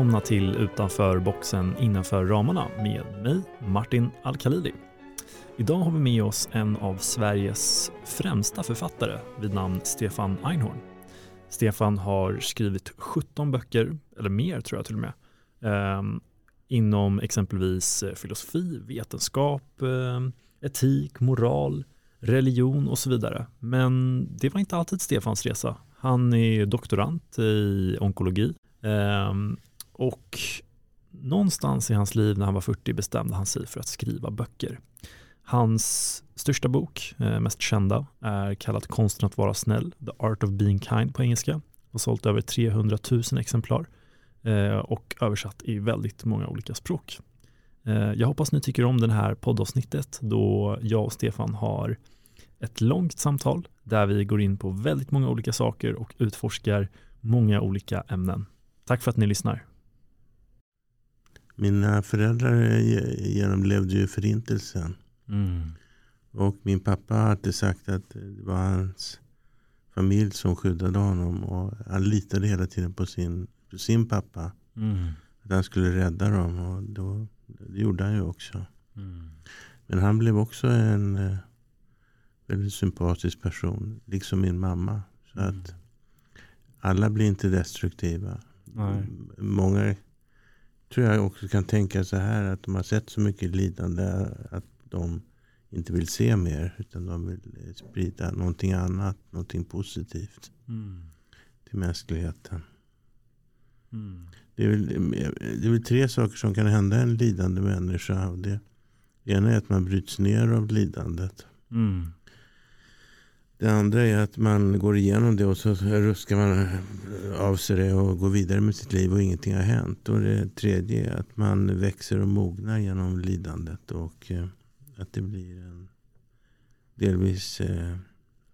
välkomna till Utanför boxen innanför ramarna med mig, Martin Al-Khalidi. Idag har vi med oss en av Sveriges främsta författare vid namn Stefan Einhorn. Stefan har skrivit 17 böcker, eller mer tror jag till och med, eh, inom exempelvis eh, filosofi, vetenskap, eh, etik, moral, religion och så vidare. Men det var inte alltid Stefans resa. Han är doktorand i onkologi ehm, och någonstans i hans liv när han var 40 bestämde han sig för att skriva böcker. Hans största bok, eh, mest kända, är kallad Konsten att vara snäll, The Art of Being Kind på engelska. Har sålt över 300 000 exemplar eh, och översatt i väldigt många olika språk. Eh, jag hoppas ni tycker om det här poddavsnittet då jag och Stefan har ett långt samtal där vi går in på väldigt många olika saker och utforskar många olika ämnen. Tack för att ni lyssnar. Mina föräldrar genomlevde ju förintelsen. Mm. Och min pappa har alltid sagt att det var hans familj som skyddade honom. Och han litade hela tiden på sin, på sin pappa. Mm. Att han skulle rädda dem. Och då, det gjorde han ju också. Mm. Men han blev också en eh, väldigt sympatisk person. Liksom min mamma. Så mm. att alla blir inte destruktiva. Nej. Många tror jag också kan tänka så här att de har sett så mycket lidande att de inte vill se mer. Utan de vill sprida någonting annat, någonting positivt mm. till mänskligheten. Mm. Det, är väl, det är väl tre saker som kan hända en lidande människa. Det ena är att man bryts ner av lidandet. Mm. Det andra är att man går igenom det och så ruskar man av sig det och går vidare med sitt liv och ingenting har hänt. Och det tredje är att man växer och mognar genom lidandet och eh, att det blir en delvis eh,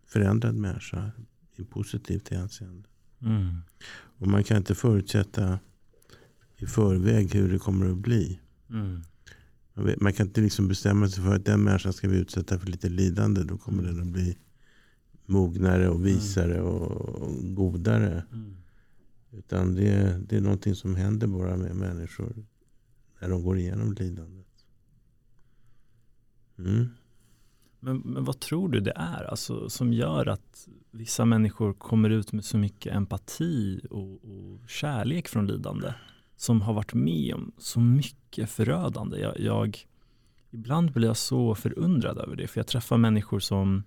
förändrad människa i positivt hänseende. Mm. Och man kan inte förutsätta i förväg hur det kommer att bli. Mm. Man kan inte liksom bestämma sig för att den människan ska vi utsätta för lite lidande. Då kommer den att bli mognare och visare mm. och godare. Mm. Utan det, det är någonting som händer bara med människor när de går igenom lidandet. Mm. Men, men vad tror du det är alltså, som gör att vissa människor kommer ut med så mycket empati och, och kärlek från lidande? Som har varit med om så mycket förödande. Jag, jag, ibland blir jag så förundrad över det, för jag träffar människor som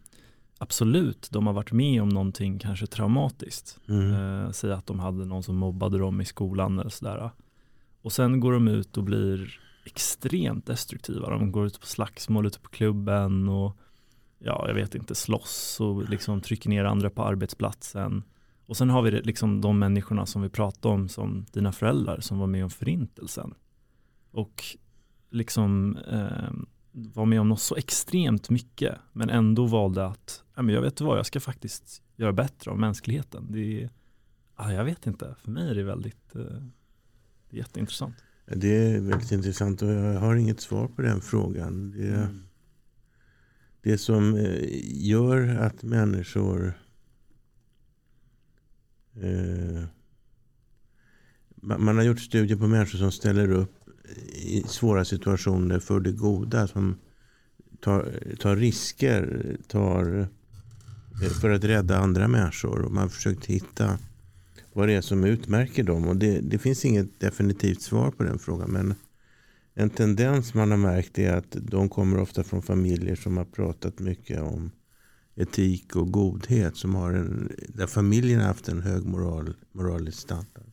absolut, de har varit med om någonting kanske traumatiskt. Mm. Eh, säg att de hade någon som mobbade dem i skolan eller sådär. Och sen går de ut och blir extremt destruktiva. De går ut på slagsmål ute på klubben och ja, jag vet inte, slåss och liksom trycker ner andra på arbetsplatsen. Och sen har vi liksom de människorna som vi pratade om som dina föräldrar som var med om förintelsen. Och liksom eh, var med om något så extremt mycket men ändå valde att, ja, men jag vet vad, jag ska faktiskt göra bättre av mänskligheten. Det är, ja, jag vet inte, för mig är det väldigt eh, det är jätteintressant. Det är väldigt intressant och jag har inget svar på den frågan. Det, mm. det som eh, gör att människor eh, man har gjort studier på människor som ställer upp i svåra situationer för det goda. Som tar, tar risker tar, Eh, för att rädda andra människor. Och man har försökt hitta vad det är som utmärker dem. Och det, det finns inget definitivt svar på den frågan. Men en tendens man har märkt är att de kommer ofta från familjer som har pratat mycket om etik och godhet. Som har en, där familjen har haft en hög moral, moralisk standard.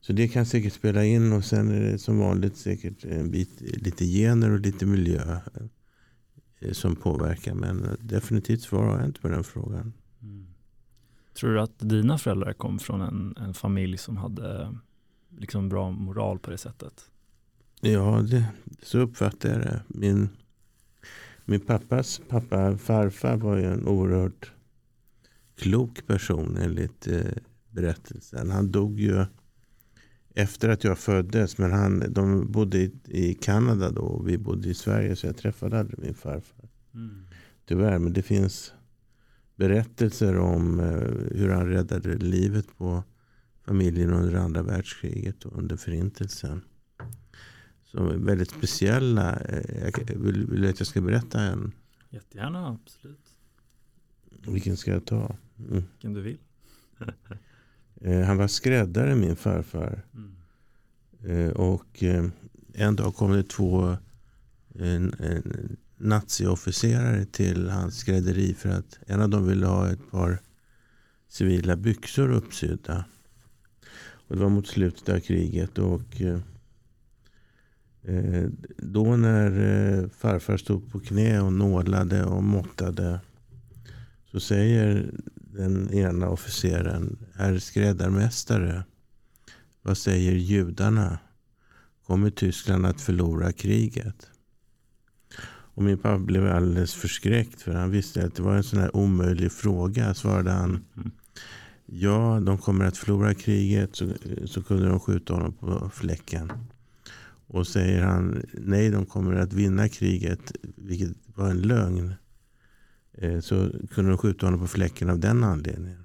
Så det kan säkert spela in och sen är det som vanligt säkert en bit, lite gener och lite miljö som påverkar. Men definitivt svar har jag inte på den frågan. Mm. Tror du att dina föräldrar kom från en, en familj som hade liksom bra moral på det sättet? Ja, det, så uppfattar jag det. Min, min pappas pappa, farfar, var ju en oerhört klok person enligt eh, berättelsen. Han dog ju efter att jag föddes. Men han, de bodde i, i Kanada då och vi bodde i Sverige. Så jag träffade aldrig min farfar. Mm. Tyvärr, men det finns berättelser om eh, hur han räddade livet på familjen under andra världskriget och under förintelsen. Så väldigt speciella. Eh, vill, vill du att jag ska berätta en? Jättegärna, absolut. Vilken ska jag ta? Mm. Vilken du vill. Eh, han var skräddare min farfar. Eh, och eh, en dag kom det två eh, naziofficerare till hans skrädderi för att en av dem ville ha ett par civila byxor uppsydda. Och det var mot slutet av kriget. och då när farfar stod på knä och nålade och måttade så säger den ena officeren, herr skräddarmästare, vad säger judarna? Kommer Tyskland att förlora kriget? Och min pappa blev alldeles förskräckt för han visste att det var en sån här omöjlig fråga. Svarade han, ja de kommer att förlora kriget så, så kunde de skjuta honom på fläcken. Och säger han nej, de kommer att vinna kriget, vilket var en lögn. Eh, så kunde de skjuta honom på fläcken av den anledningen.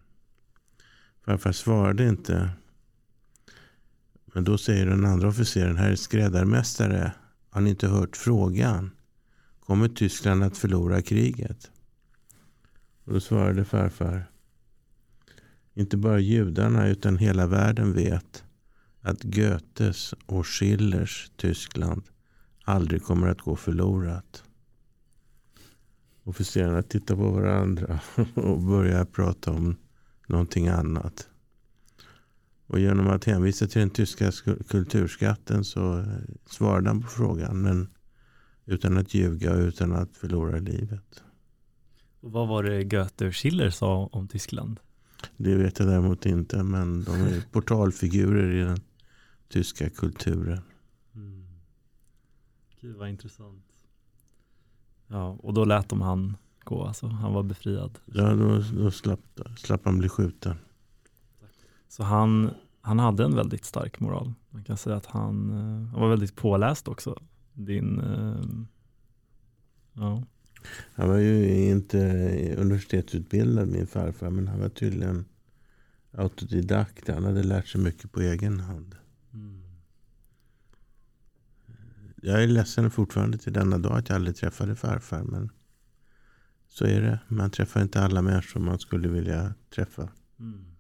Farfar svarade inte. Men då säger den andra officeren, herr skräddarmästare, har ni inte hört frågan? Kommer Tyskland att förlora kriget? Och då svarade farfar, inte bara judarna utan hela världen vet att Goethes och Schillers Tyskland aldrig kommer att gå förlorat. Officerarna tittar på varandra och börjar prata om någonting annat. Och genom att hänvisa till den tyska kulturskatten så svarade han på frågan. Men utan att ljuga och utan att förlora livet. Och vad var det Goethe och Schiller sa om Tyskland? Det vet jag däremot inte. Men de är portalfigurer i den tyska kulturen. Mm. Gud vad intressant. Ja, och då lät de han gå, alltså han var befriad. Ja, då, då slapp, slapp han bli skjuten. Så han, han hade en väldigt stark moral. Man kan säga att han, eh, han var väldigt påläst också. Din, uh, ja. Han var ju inte universitetsutbildad min farfar men han var tydligen autodidakt. Han hade lärt sig mycket på egen hand. Mm. Jag är ledsen fortfarande till denna dag att jag aldrig träffade farfar. Men så är det. Man träffar inte alla människor man skulle vilja träffa. Mm.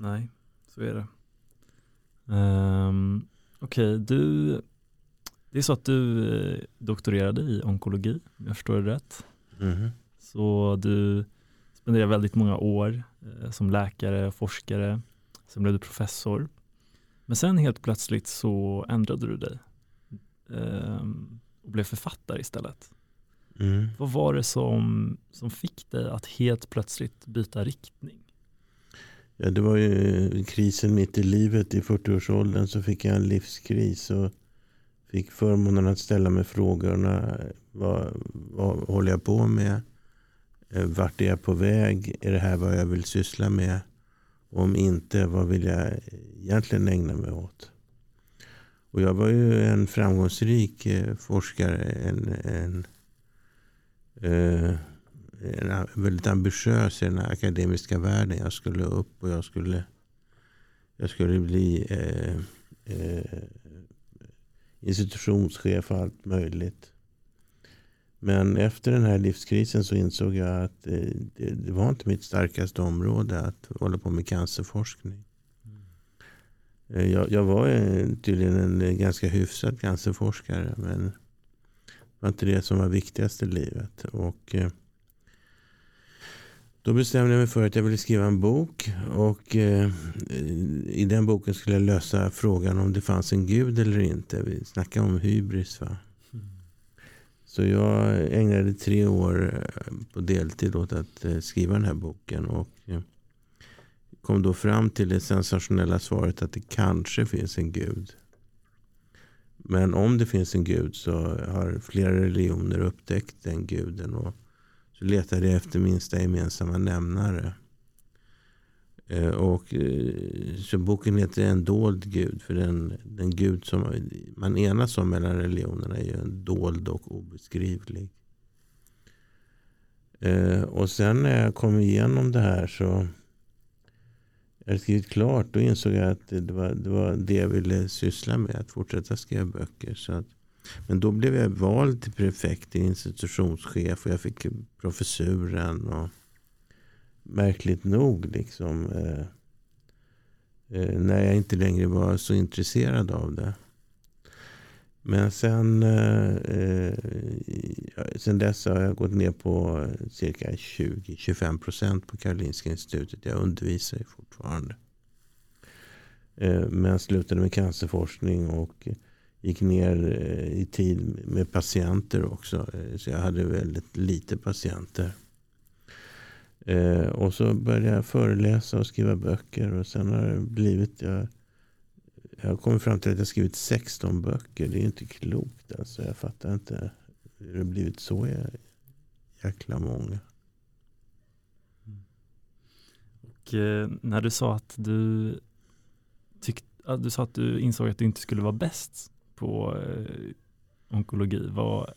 Nej, så är det. Um, Okej, okay, du det är så att du eh, doktorerade i onkologi, om jag förstår det rätt. Mm. Så du spenderade väldigt många år eh, som läkare och forskare. Sen blev du professor. Men sen helt plötsligt så ändrade du dig eh, och blev författare istället. Mm. Vad var det som, som fick dig att helt plötsligt byta riktning? Ja, det var ju eh, krisen mitt i livet. I 40-årsåldern så fick jag en livskris. Och fick förmånen att ställa mig frågorna. Eh, vad, vad håller jag på med? Eh, vart är jag på väg? Är det här vad jag vill syssla med? Om inte, vad vill jag egentligen ägna mig åt? Och jag var ju en framgångsrik forskare. En, en, eh, väldigt ambitiös i den akademiska världen. Jag skulle upp och jag skulle, jag skulle bli eh, eh, institutionschef och allt möjligt. Men efter den här livskrisen så insåg jag att det, det var inte mitt starkaste område att hålla på med cancerforskning. Mm. Jag, jag, var tydligen en ganska hyfsad cancerforskare men det var inte det som var viktigast i livet. Och eh, då bestämde jag mig för att jag ville skriva en bok. Och eh, i den boken skulle jag lösa frågan om det fanns en gud eller inte. Vi snackar om hybris. Va? Så jag ägnade tre år eh, på deltid åt att eh, skriva den här boken. Och eh, kom då fram till det sensationella svaret att det kanske finns en gud. Men om det finns en gud så har flera religioner upptäckt den guden. Och så letade jag efter minsta gemensamma nämnare. Eh, och, eh, så boken heter En dold gud. För den, den gud som man enas om mellan religionerna är ju en dold och obeskrivlig. Eh, och sen när jag kom igenom det här så hade skrivit klart då insåg jag att det var, det var det jag ville syssla med. Att fortsätta skriva böcker. Så att, men då blev jag vald till prefekt, till institutionschef och jag fick professuren. Och märkligt nog liksom. Eh, eh, när jag inte längre var så intresserad av det. Men sen, eh, eh sen dess har jag gått ner på cirka 20-25 procent på Karolinska institutet. Jag undervisar ju fortfarande. Eh, men slutade med cancerforskning och gick ner eh, i tid med patienter också. Eh, så jag hade väldigt lite patienter. Eh, och så började jag föreläsa och skriva böcker. Och sen har det blivit... Jag, jag har kommit fram till att jag skrivit 16 böcker. Det är inte klokt. Alltså. Jag fattar inte hur det har blivit så jäkla många. Och när du sa att du tyckte, du sa att du insåg att du inte skulle vara bäst på eh, onkologi. Vad,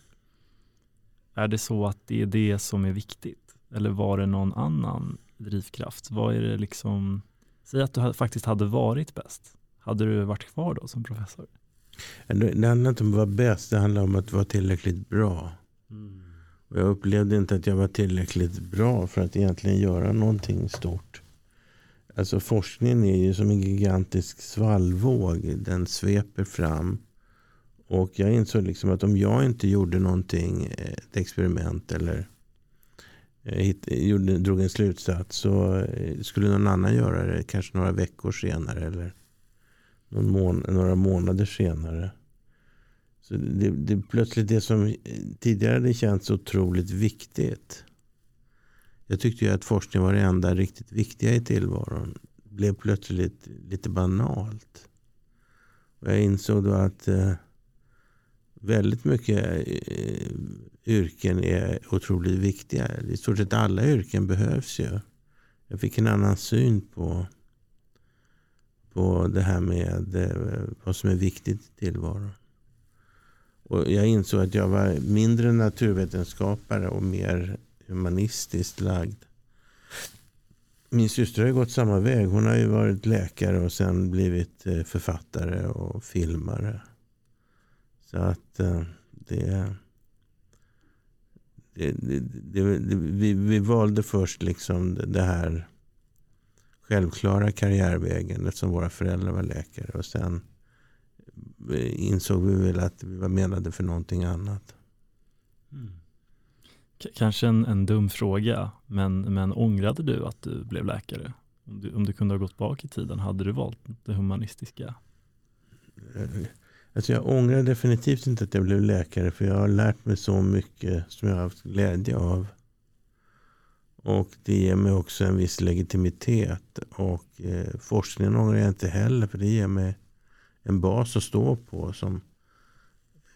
är det så att det är det som är viktigt? Eller var det någon annan drivkraft? Vad är det liksom, säg att du faktiskt hade varit bäst. Hade du varit kvar då som professor? Det handlar inte om att vara bäst, det handlar om att vara tillräckligt bra. Mm. Och jag upplevde inte att jag var tillräckligt bra för att egentligen göra någonting stort. Alltså forskningen är ju som en gigantisk svallvåg. Den sveper fram. Och jag insåg liksom att om jag inte gjorde någonting, eh, ett experiment eller eh, hit, gjorde, drog en slutsats så eh, skulle någon annan göra det kanske några veckor senare eller någon mån några månader senare. Så det, det plötsligt det som tidigare hade känts otroligt viktigt. Jag tyckte ju att forskning var det enda riktigt viktiga i tillvaron. blev plötsligt lite banalt. Och jag insåg då att eh, väldigt mycket eh, yrken är otroligt viktiga. I stort sett alla yrken behövs ju. Jag fick en annan syn på på det här med eh, vad som är viktigt i tillvaron. Och jag insåg att jag var mindre naturvetenskapare och mer humanistiskt lagd. Min syster har gått samma väg. Hon har ju varit läkare och sen blivit eh, författare och filmare. Så att eh, det... det, det, det vi, vi valde först liksom det här självklara karriärvägen eftersom våra föräldrar var läkare. Och sen eh, insåg vi väl att vi var menade för någonting annat. Mm. Kanske en, en, dum fråga, men, men ångrade du att du blev läkare? Om du, om du kunde ha gått bak i tiden, hade du valt det humanistiska? Eh, alltså jag ångrar definitivt inte att jag blev läkare, för jag har lärt mig så mycket som jag har haft glädje av. Och det ger mig också en viss legitimitet. Och eh, forskningen ångrar jag inte heller. För det ger mig en bas att stå på. Som,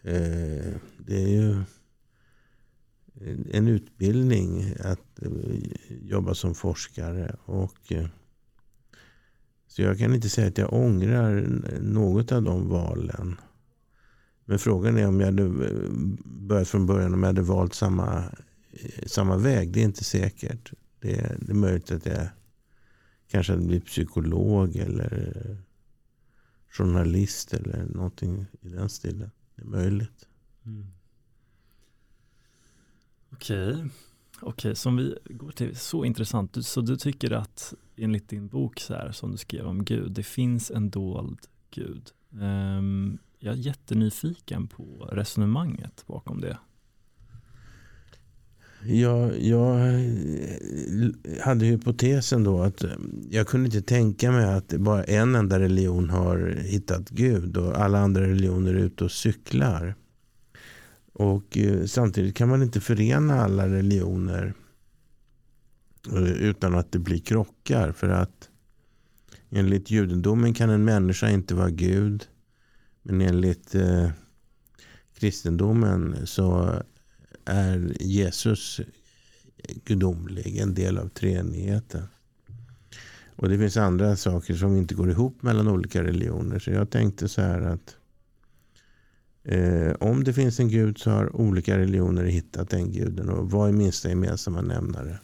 eh, det är ju en utbildning att eh, jobba som forskare. Och, eh, så jag kan inte säga att jag ångrar något av de valen. Men frågan är om jag hade eh, börjat från början om jag hade valt samma eh, samma väg. Det är inte säkert. Det är, det är möjligt att jag kanske hade blivit psykolog eller eh, journalist eller någonting i den stilen. Det är möjligt. Mm. Okej, okay. okay, som vi går till, så intressant. Så du tycker att enligt din bok så här, som du skrev om Gud, det finns en dold Gud. Um, jag är jättenyfiken på resonemanget bakom det. Jag, jag hade hypotesen då att eh, jag kunde inte tänka mig att bara en enda religion har hittat Gud och alla andra religioner är ute och cyklar. Och eh, samtidigt kan man inte förena alla religioner eh, utan att det blir krockar. För att enligt judendomen kan en människa inte vara Gud. Men enligt eh, kristendomen så är Jesus gudomlig, en del av treenigheten. Och det finns andra saker som inte går ihop mellan olika religioner. Så jag tänkte så här att eh, om det finns en gud så har olika religioner hittat den guden. Och vad är minsta gemensamma nämnare?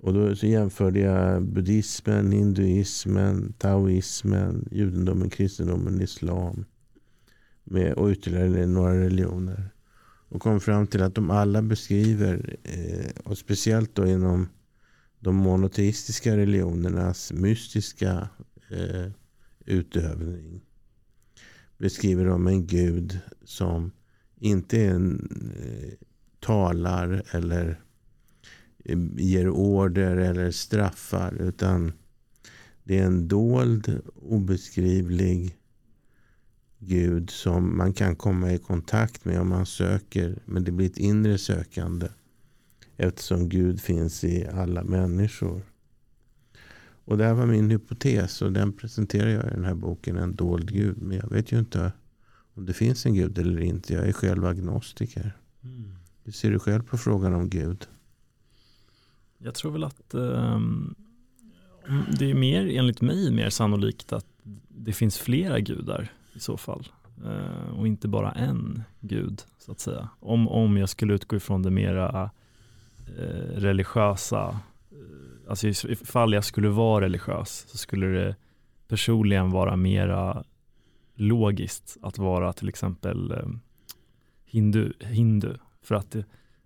Och då så jämförde jag buddhismen, hinduismen, taoismen, judendomen, kristendomen, islam med, och ytterligare några religioner. Och kom fram till att de alla beskriver, eh, och speciellt då inom de monoteistiska religionernas mystiska eh, utövning, beskriver de en gud som inte en, eh, talar eller ger order eller straffar. Utan det är en dold, obeskrivlig Gud som man kan komma i kontakt med om man söker. Men det blir ett inre sökande. Eftersom Gud finns i alla människor. Och det här var min hypotes och den presenterar jag i den här boken. En dold Gud. Men jag vet ju inte om det finns en Gud eller inte. Jag är själv agnostiker. Mm. Hur ser du själv på frågan om Gud? Jag tror väl att um, det är mer, enligt mig, mer sannolikt att det finns flera gudar i så fall. Uh, och inte bara en gud, så att säga. Om, om jag skulle utgå ifrån det mera uh, religiösa, uh, alltså ifall jag skulle vara religiös så skulle det personligen vara mera logiskt att vara till exempel ehm, hindu, hindu för att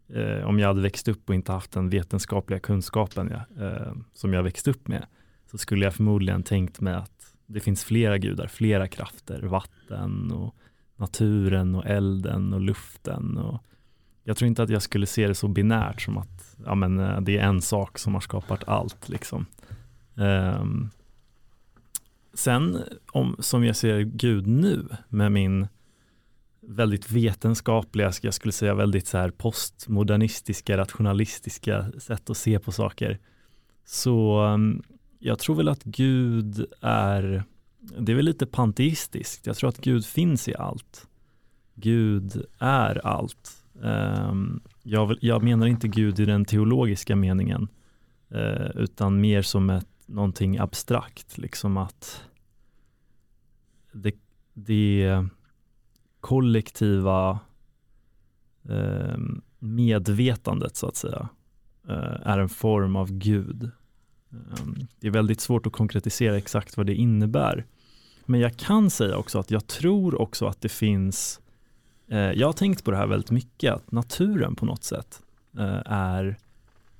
eh, om jag hade växt upp och inte haft den vetenskapliga kunskapen ja, eh, som jag växt upp med så skulle jag förmodligen tänkt mig att det finns flera gudar, flera krafter, vatten och naturen och elden och luften. Och jag tror inte att jag skulle se det så binärt som att ja, men, eh, det är en sak som har skapat allt. Liksom. Um, sen om, som jag ser Gud nu med min väldigt vetenskapliga, jag skulle säga väldigt så här postmodernistiska, rationalistiska sätt att se på saker. Så mm, jag tror väl att Gud är, det är väl lite panteistiskt. Jag tror att Gud finns i allt. Gud är allt. Ehm, jag, jag menar inte Gud i den teologiska meningen, eh, utan mer som ett, någonting abstrakt, liksom att det, det kollektiva eh, medvetandet så att säga eh, är en form av Gud. Eh, det är väldigt svårt att konkretisera exakt vad det innebär. Men jag kan säga också att jag tror också att det finns, eh, jag har tänkt på det här väldigt mycket, att naturen på något sätt eh, är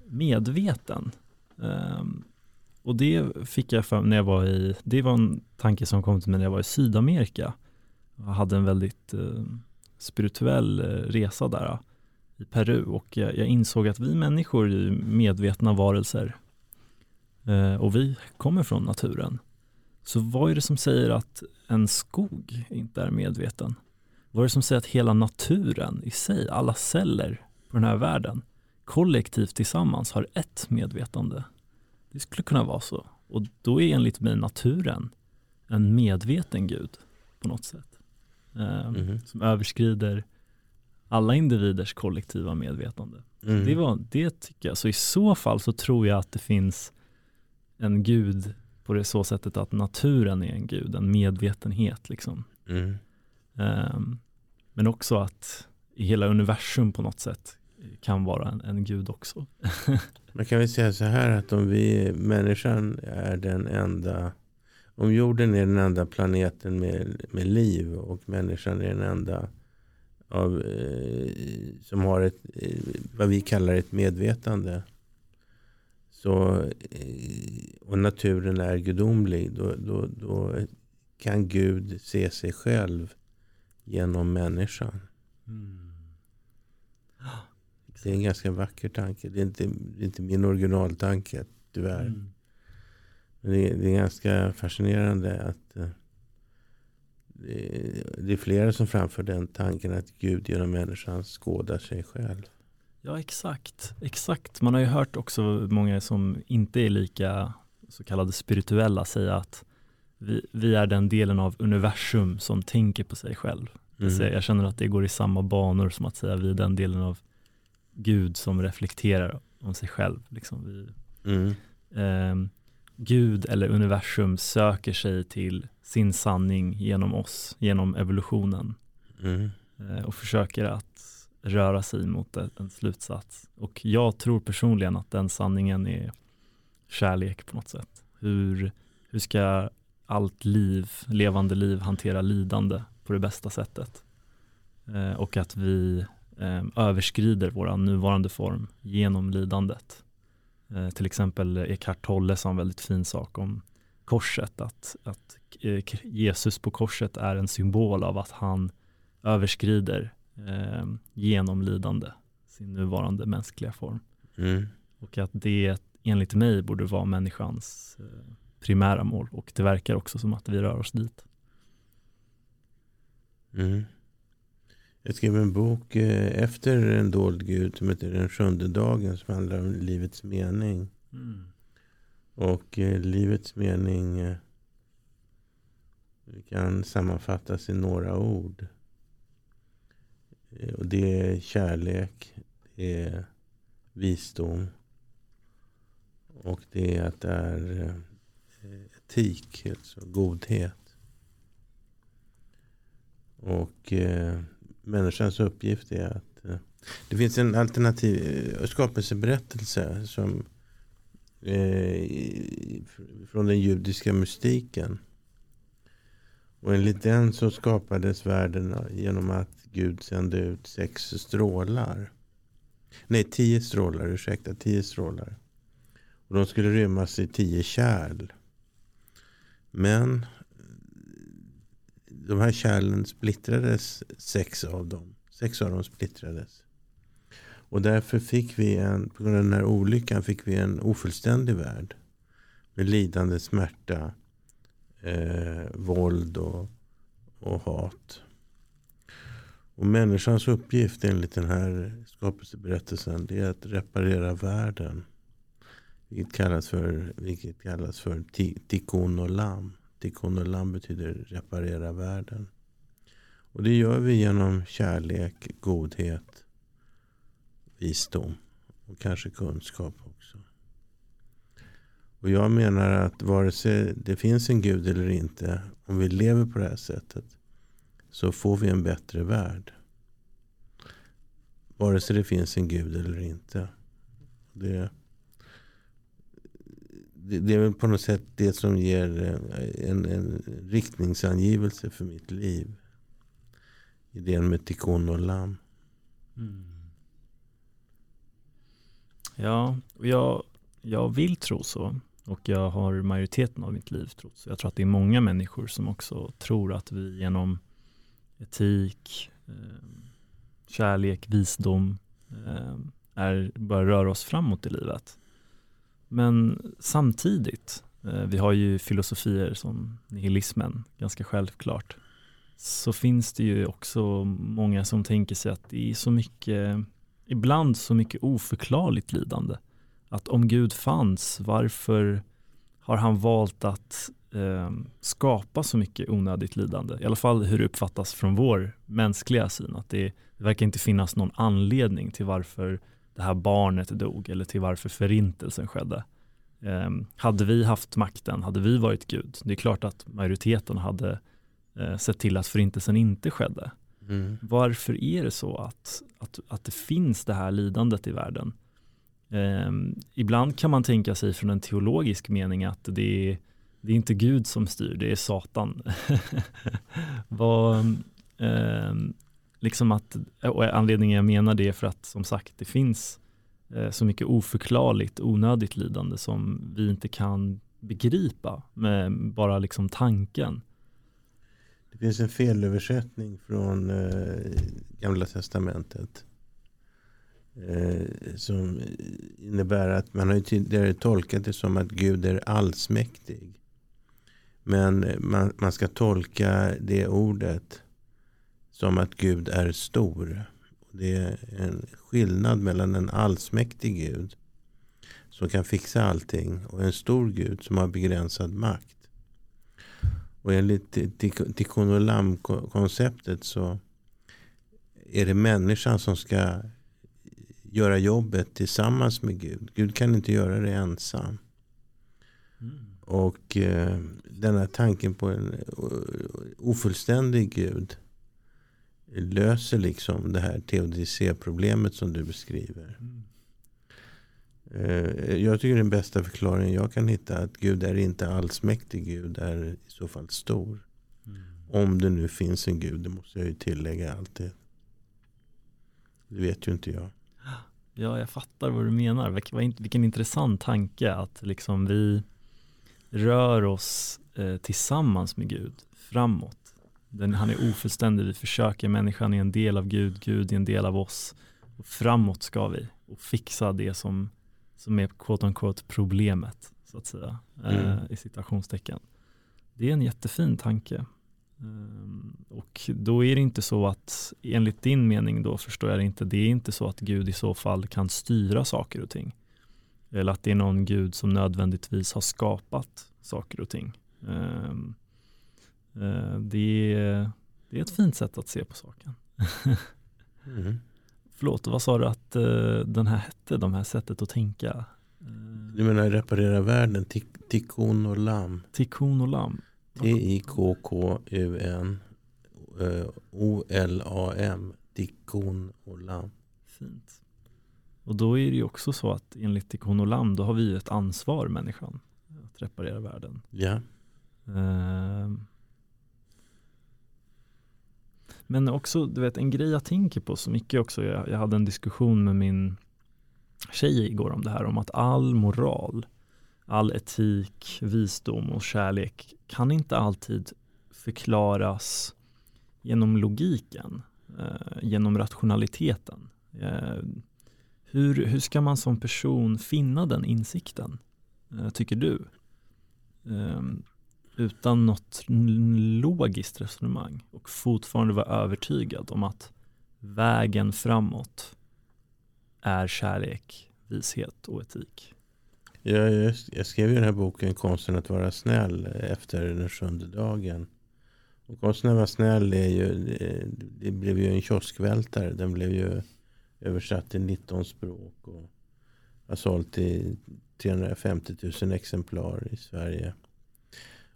medveten. Ehm, och det fick jag för när jag var i, det var en tanke som kom till mig när jag var i Sydamerika jag hade en väldigt eh, spirituell eh, resa där eh, i Peru och jag, jag, insåg att vi människor är medvetna varelser eh, och vi kommer från naturen. Så vad är det som säger att en skog inte är medveten? Vad är det som säger att hela naturen i sig, alla celler på den här världen, kollektivt tillsammans har ett medvetande? Det skulle kunna vara så. Och då är enligt mig naturen en medveten gud på något sätt mm. som överskrider alla individers kollektiva medvetande. Mm. Det, var, det tycker jag, så i så fall så tror jag att det finns en gud på det så sättet att naturen är en gud, en medvetenhet liksom. Mm. Um, men också att hela universum på något sätt kan vara en, en gud också. Man kan väl säga så här att om vi, människan är den enda om jorden är den enda planeten med, med liv och människan är den enda av, eh, som har ett, eh, vad vi kallar ett medvetande. Så, eh, och naturen är gudomlig. Då, då, då kan Gud se sig själv genom människan. Mm. Det är en ganska vacker tanke. Det är inte, det är inte min originaltanke tyvärr. Mm. Det är, det är ganska fascinerande att eh, det är flera som framför den tanken att Gud genom människan skådar sig själv. Ja, exakt. Exakt. Man har ju hört också många som inte är lika så kallade spirituella säga att vi, vi är den delen av universum som tänker på sig själv. Mm. Jag känner att det går i samma banor som att säga vi är den delen av Gud som reflekterar om sig själv. Liksom vi, mm. eh, Gud eller universum söker sig till sin sanning genom oss, genom evolutionen mm. Eh, och försöker att röra sig mot en slutsats. Och jag tror personligen att den sanningen är kärlek på något sätt? Hur, hur ska allt liv, levande liv hantera lidande på det bästa sättet? Eh, och att vi eh, överskrider vår nuvarande form genom lidandet. Eh, till exempel Eckhart Tolle sa en väldigt fin sak om korset, att, att eh, Jesus på korset är en symbol av att han överskrider eh, genom lidande sin nuvarande mänskliga form. Mm. Och att det enligt mig borde vara människans eh, primära mål och det verkar också som att vi rör oss dit. Mm. Jag skrev en bok eh, efter en dold gud som heter Den sjunde dagen som handlar om livets mening. Mm. Och eh, livets mening eh, kan sammanfattas i några ord. Och det är kärlek, det är visdom och det är att det är etik, alltså godhet. Och människans uppgift är att eh, det finns en alternativ eh, skapelseberättelse som eh, från den judiska mystiken. Och enligt den så skapades världen genom att Gud sände ut sex strålar. Nej, tio strålar, ursäkta, tio strålar. Och de skulle rymmas i tio kärl. Men de här kärlen splittrades, sex av dem. Sex av dem splittrades. Och därför fick vi en, på grund av den här olyckan fick vi en ofullständig värld. Med lidande, smärta, eh, våld och, och hat. Och människans uppgift enligt den här skapelseberättelsen det är att reparera världen. Vilket kallas för, vilket kallas för tikkun och lam. Tikkunolam betyder reparera världen. Och det gör vi genom kärlek, godhet, visdom och kanske kunskap också. Och jag menar att vare sig det finns en gud eller inte, om vi lever på det här sättet, så får vi en bättre värld. Vare sig det finns en gud eller inte. Det det, det är väl på något sätt det som ger eh, en, en riktningsangivelse för mitt liv. Idén med tikkun och lam. Mm. Ja, jag, jag vill tro så. Och jag har majoriteten av mitt liv trott så. Jag tror att det är många människor som också tror att vi genom etik, eh, kärlek, visdom eh, är, bör röra oss framåt i livet. Men samtidigt, eh, vi har ju filosofier som nihilismen, ganska självklart, så finns det ju också många som tänker sig att det är så mycket, ibland så mycket oförklarligt lidande. Att om Gud fanns, varför har han valt att eh, skapa så mycket onödigt lidande? I alla fall hur det uppfattas från vår mänskliga syn, att det, det verkar inte finnas någon anledning till varför det här barnet dog eller till varför förintelsen skedde. Eh, hade vi haft makten, hade vi varit Gud, det är klart att majoriteten hade eh, sett till att förintelsen inte skedde. Mm. Varför är det så att, att, att det finns det här lidandet i världen? Eh, ibland kan man tänka sig från en teologisk mening att det är, det är inte Gud som styr, det är Satan. Vad, eh, liksom att, och anledningen jag menar det är för att som sagt det finns eh, så mycket oförklarligt, onödigt lidande som vi inte kan begripa med bara liksom tanken. Det finns en felöversättning från eh, Gamla Testamentet. Eh, som innebär att man har tidigare tolkat det som att Gud är allsmäktig. Men eh, man, man ska tolka det ordet som att Gud är stor. Det är en skillnad mellan en allsmäktig Gud som kan fixa allting och en stor Gud som har begränsad makt. Och enligt Tikkun Olam-konceptet så är det människan som ska göra jobbet tillsammans med Gud. Gud kan inte göra det ensam. Mm. Och eh, denna tanken på en ofullständig Gud löser liksom det här teodicé-problemet som du beskriver. Mm. Eh, jag tycker den bästa förklaringen jag kan hitta att Gud är inte allsmäktig. Gud är i så fall stor. Mm. Om det nu finns en Gud, det måste jag ju tillägga alltid. Det vet ju inte jag. Ja, jag fattar vad du menar. Vilken intressant tanke att liksom vi rör oss eh, tillsammans med Gud framåt. Den, han är ofullständig, vi försöker, människan är en del av Gud, Gud är en del av oss. Och framåt ska vi och fixa det som, som är quote unquote problemet, så att säga, eh, mm. eh, i citationstecken. Det är en jättefin tanke. Um, och då är det inte så att, enligt din mening då förstår jag det inte, det är inte så att Gud i så fall kan styra saker och ting. Eller att det är någon Gud som nödvändigtvis har skapat saker och ting. Um, det, är, det är ett fint sätt att se på saken. mm. Förlåt, vad sa du att uh, den här hette, de här sättet att tänka? Uh, du menar reparera världen, tikkun och lam? Tikkun och lam. T-I-K-K-U-N O-L-A-M Tikkun och lam. Fint. Och då är det ju också så att enligt Tikkun och lam då har vi ett ansvar människan att reparera världen. Ja. Uh, men också, du vet, en grej jag tänker på så mycket också, jag, jag hade en diskussion med min tjej igår om det här, om att all moral, all etik, visdom och kärlek kan inte alltid förklaras genom logiken, eh, genom rationaliteten. Eh, hur, hur ska man som person finna den insikten, eh, tycker du? Ehm, utan något logiskt resonemang och fortfarande vara övertygad om att vägen framåt är kärlek, vishet och etik. Jag, jag skrev ju den här boken Konsten att vara snäll efter den sjunde dagen. Och Konsten att vara snäll är ju, det blev ju en kioskvältare. Den blev ju översatt till 19 språk och har sålt i 350 000 exemplar i Sverige.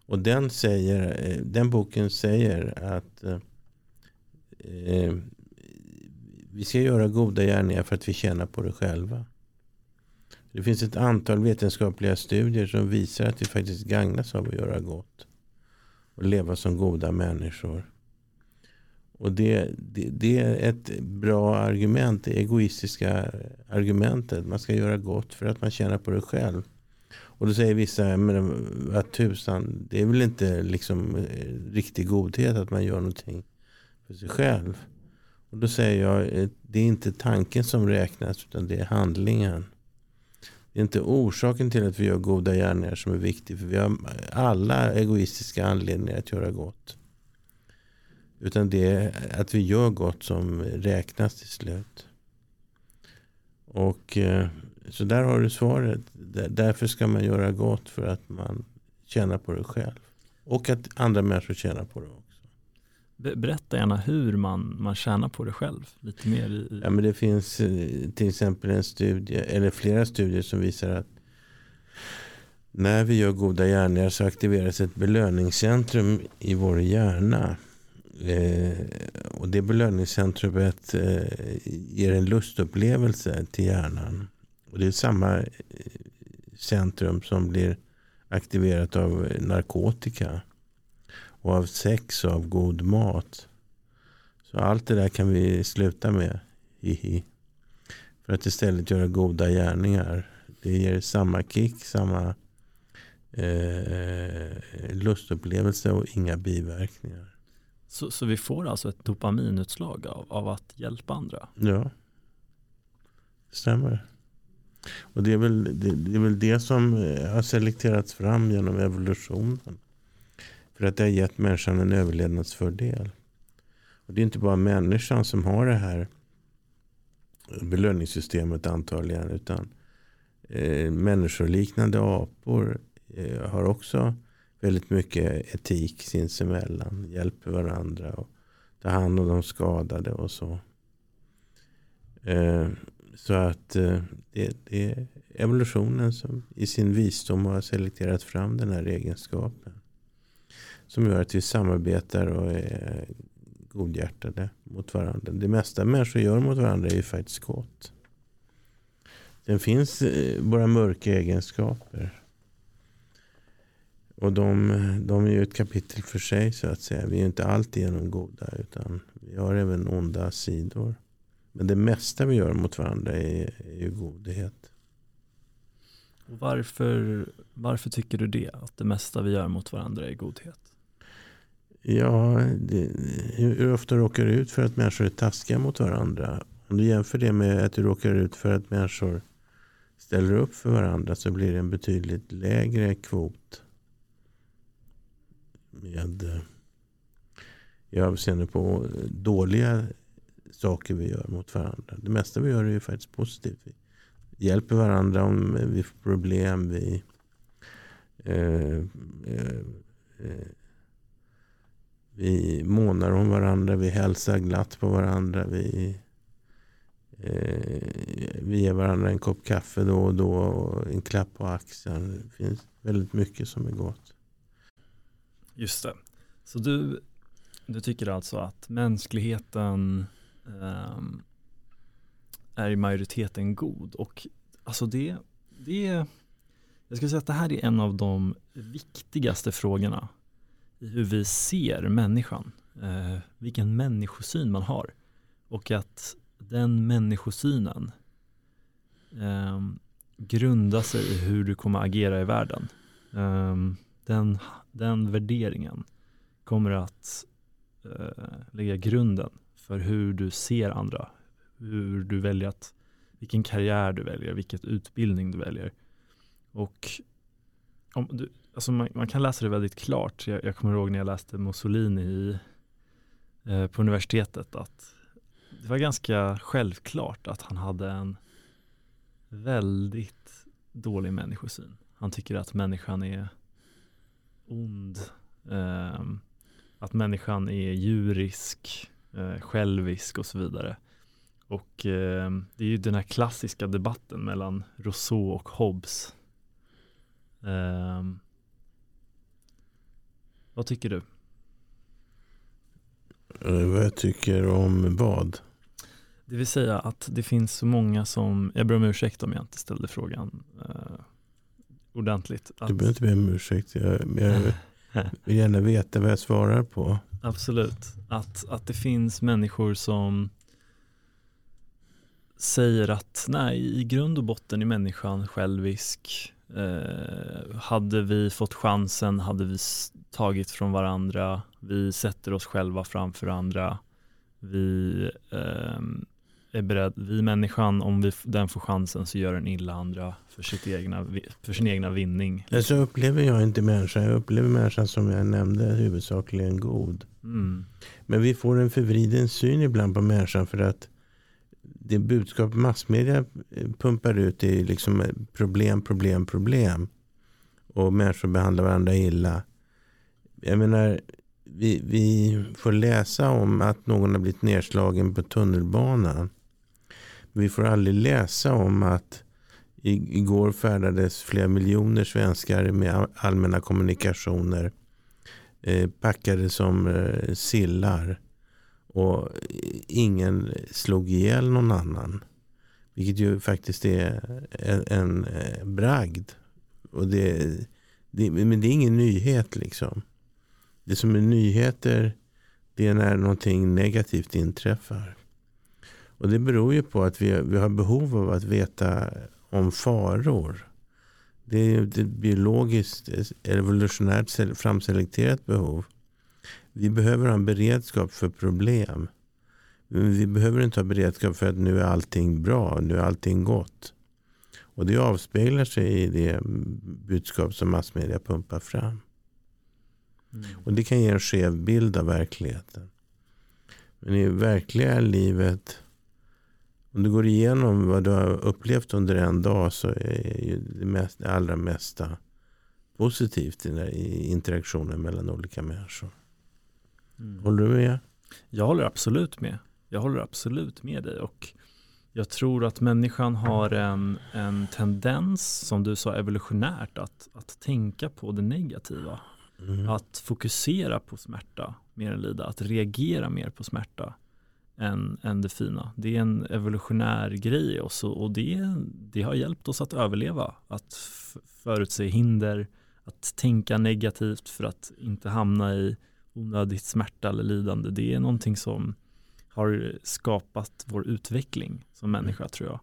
Och den, säger, eh, den boken säger att eh, eh, vi ska göra goda gärningar för att vi tjänar på det själva. Det finns ett antal vetenskapliga studier som visar att vi faktiskt gagnas av att göra gott. Och leva som goda människor. Och det, det, det, är ett bra argument, det egoistiska argumentet. Man ska göra gott för att man tjänar på det själv. Och då säger vissa, men vad tusan, det är väl inte liksom eh, riktig godhet att man gör någonting för sig själv. Och då säger jag, eh, det är inte tanken som räknas utan det är handlingen. Det är inte orsaken till att vi gör goda gärningar som är viktig. För vi har alla egoistiska anledningar att göra gott. Utan det är att vi gör gott som räknas till slut. Och eh, så där har du svaret. Därför ska man göra gott för att man tjänar på det själv. Och att andra människor tjänar på det också. Berätta gärna hur man, man tjänar på det själv. Lite mer i... ja, men det finns eh, till exempel en studie, eller flera studier som visar att när vi gör goda gärningar så aktiveras ett belöningscentrum i vår hjärna. Eh, och det belöningscentrumet eh, ger en lustupplevelse till hjärnan. Och det är samma eh, centrum som blir aktiverat av narkotika. Och av sex och av god mat. Så allt det där kan vi sluta med. Hihi. För att istället göra goda gärningar. Det ger samma kick, samma eh, lustupplevelse och inga biverkningar. Så, så vi får alltså ett dopaminutslag av, av att hjälpa andra? Ja, stämmer. Och det är, väl, det, det, är väl det som eh, har selekterats fram genom evolutionen. För att det har gett människan en överlevnadsfördel. Och det är inte bara människan som har det här belöningssystemet antagligen. Utan eh, människoliknande apor eh, har också väldigt mycket etik sinsemellan. Hjälper varandra och tar hand om de skadade och så. Eh, så att eh, det, det, är evolutionen som i sin visdom har selekterat fram den här egenskapen. Som gör att vi samarbetar och är godhjärtade mot varandra. Det mesta människor gör mot varandra är ju faktiskt gott. Sen finns eh, våra mörka egenskaper. Och de, de är ju ett kapitel för sig så att säga. Vi är inte alltigenom goda utan vi har även onda sidor. Men det mesta vi gör mot varandra är, är ju godhet. Och varför, varför tycker du det? Att det mesta vi gör mot varandra är godhet? Ja, det, hur ofta råkar du ut för att människor är taskiga mot varandra? Om du jämför det med att du råkar ut för att människor ställer upp för varandra så blir det en betydligt lägre kvot med eh, i avseende på dåliga saker vi gör mot varandra. Det mesta vi gör är ju faktiskt positivt. Vi hjälper varandra om vi får problem. Vi eh, eh, eh, vi månar om varandra, vi hälsar glatt på varandra. Vi, eh, vi ger varandra en kopp kaffe då och då och en klapp på axeln. Det finns väldigt mycket som är gott. Just det. Så du, du tycker alltså att mänskligheten eh, är i majoriteten god. Och alltså det, det jag skulle säga att det här är en av de viktigaste frågorna i hur vi ser människan, eh, vilken människosyn man har. Och att den människosynen eh, grundar sig i hur du kommer agera i världen. Eh, den, den värderingen kommer att eh, lägga grunden för hur du ser andra, hur du väljer att, vilken karriär du väljer, vilket utbildning du väljer. Och om du, alltså man, man, kan läsa det väldigt klart. Jag, jag kommer ihåg när jag läste Mussolini i, eh, på universitetet att det var ganska självklart att han hade en väldigt dålig människosyn. Han tycker att människan är ond, eh, att människan är djurisk, eh, självisk och så vidare. Och eh, det är ju den här klassiska debatten mellan Rousseau och Hobbes. Um, vad tycker du? Eh, vad jag tycker om vad? Det vill säga att det finns så många som, jag ber om ursäkt om jag inte ställde frågan uh, ordentligt. Att... Du behöver inte be om ursäkt, jag, jag vill gärna veta vad jag svarar på. Absolut, att, att det finns människor som säger att nej, i grund och botten är människan självisk, Eh, hade vi fått chansen hade vi tagit från varandra. Vi sätter oss själva framför andra. Vi eh, är beredda, vi människan, om vi, den får chansen så gör den illa andra för, sitt egna, för sin egna vinning. Så upplever jag inte människan. Jag upplever människan som jag nämnde huvudsakligen god. Mm. Men vi får en förvriden syn ibland på människan för att det budskap massmedia eh, pumpar ut är liksom problem, problem, problem. Och människor behandlar varandra illa. Jag menar, vi, vi får läsa om att någon har blivit nedslagen på tunnelbanan. Vi får aldrig läsa om att igår färdades flera miljoner svenskar med allmänna kommunikationer eh, packade som eh, sillar och ingen slog ihjäl någon annan. Vilket ju faktiskt är en, en eh, bragd. Och det, det, men det är ingen nyhet liksom. Det som är nyheter det är när någonting negativt inträffar. Och det beror ju på att vi, vi har behov av att veta om faror. Det är ett biologiskt evolutionärt framselekterat behov. Vi behöver ha en beredskap för problem. Men vi behöver inte ha beredskap för att nu är allting bra, nu är allting gott. Och det avspeglar sig i det budskap som massmedia pumpar fram. Mm. Och det kan ge en skev bild av verkligheten. Men i verkliga livet, om du går igenom vad du har upplevt under en dag så är det, mest, det allra mesta positivt i interaktionen mellan olika människor. Mm. Håller du med? Jag håller absolut med. Jag håller absolut med dig och jag tror att människan har en, en tendens, som du sa evolutionärt, att, att tänka på det negativa. Mm. Att fokusera på smärta mer än lida, att reagera mer på smärta än, än det fina. Det är en evolutionär grej i oss och, och det, det har hjälpt oss att överleva, att förutse hinder, att tänka negativt för att inte hamna i onödigt smärta eller lidande. Det är någonting som har skapat vår utveckling som människa mm. tror jag.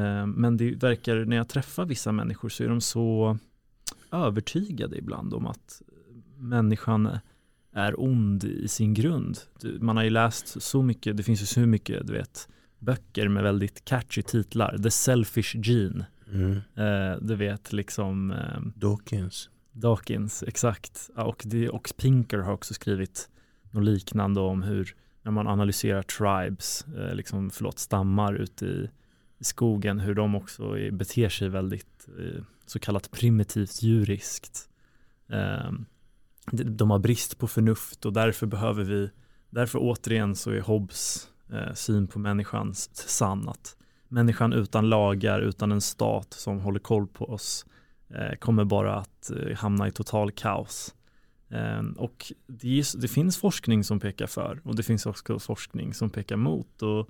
Eh, men det verkar, när jag träffar vissa människor så är de så övertygade ibland om att människan är ond i sin grund. Man har ju läst så mycket, det finns ju så mycket, du vet, böcker med väldigt catchy titlar. The Selfish Gene. Mm. Eh, du vet liksom eh, Dawkins. Dawkins, exakt. Ja, och, det, och Pinker har också skrivit något liknande om hur när man analyserar tribes, eh, liksom, förlåt, stammar ute i, i skogen, hur de också är, beter sig väldigt eh, så kallat primitivt djuriskt. De har brist på förnuft och därför behöver vi, därför återigen så är Hobbes eh, syn på människan sann, att människan utan lagar, utan en stat som håller koll på oss eh, kommer bara att eh, hamna i total kaos. Eh, och det, är, det, finns forskning som pekar för och det finns också forskning som pekar mot och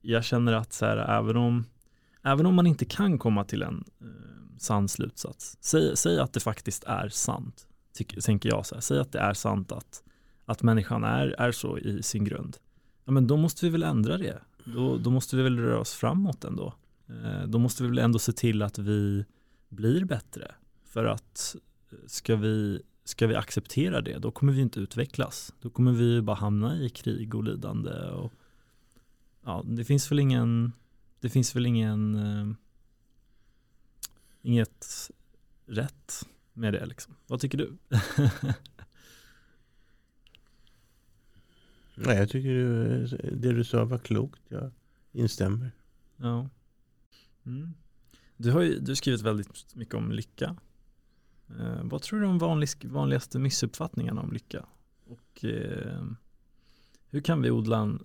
jag känner att så här, även, om, även om man inte kan komma till en eh, sann slutsats, säg, säg att det faktiskt är sant, tänker jag så här, säg att det är sant att, att människan är, är så i sin grund, ja men då måste vi väl ändra det, då, då måste vi väl röra oss framåt ändå. Eh, då måste vi väl ändå se till att vi blir bättre, för att eh, ska vi ska vi acceptera det, då kommer vi inte utvecklas. Då kommer vi bara hamna i krig och lidande. Och, ja, det finns väl ingen, det finns väl ingen, eh, inget rätt med det liksom. Vad tycker du? Nej, jag tycker det du sa var klokt. Jag instämmer. Ja. Mm. Du har ju du skrivit väldigt mycket om lycka Eh, vad tror du de vanlig, vanligaste missuppfattningarna om lycka? Och eh, hur kan vi odla en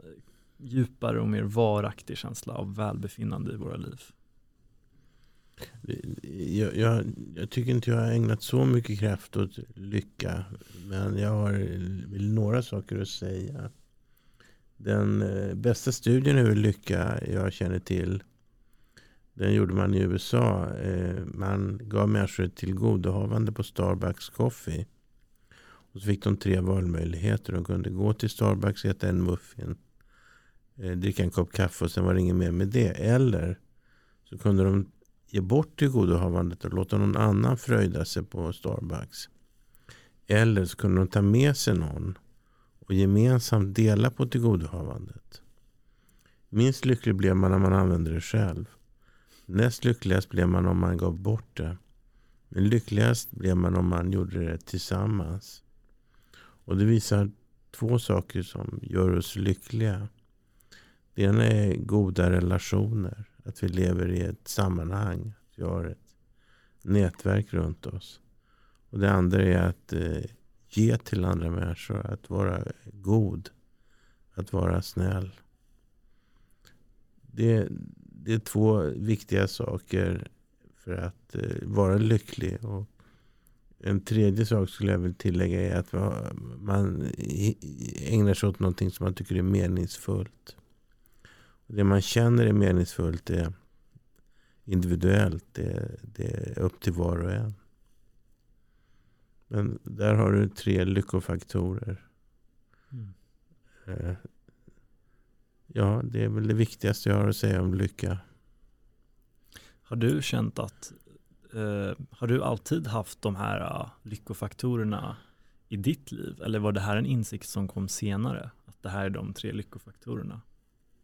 djupare och mer varaktig känsla av välbefinnande i våra liv? Jag, jag, jag, tycker inte jag har ägnat så mycket kraft åt lycka. Men jag har några saker att säga. Den eh, bästa studien över lycka jag känner till den gjorde man i USA. Eh, man gav människor ett tillgodohavande på Starbucks Coffee. Och så fick de tre valmöjligheter. De kunde gå till Starbucks, äta en muffin, eh, dricka en kopp kaffe och sen var det inget mer med det. Eller så kunde de ge bort tillgodohavandet och låta någon annan fröjda sig på Starbucks. Eller så kunde de ta med sig någon och gemensamt dela på tillgodohavandet. Minst lycklig blev man när man använde det själv. Näst lyckligast blev man om man gav bort det. Men lyckligast blev man om man gjorde det tillsammans. Och det visar två saker som gör oss lyckliga. Det ena är goda relationer. Att vi lever i ett sammanhang. Att vi har ett nätverk runt oss. Och det andra är att eh, ge till andra människor. Att vara god. Att vara snäll. Det, det är två viktiga saker för att eh, vara lycklig. Och en tredje sak skulle jag vilja tillägga är att man eh, ägnar sig åt någonting som man tycker är meningsfullt. Det man känner är meningsfullt är individuellt. Det, det är upp till var och en. Men där har du tre lyckofaktorer. Mm. Eh, Ja, det är väl det viktigaste jag har att säga om lycka. Har du känt att, eh, har du alltid haft de här uh, lyckofaktorerna i ditt liv? Eller var det här en insikt som kom senare? Att det här är de tre lyckofaktorerna?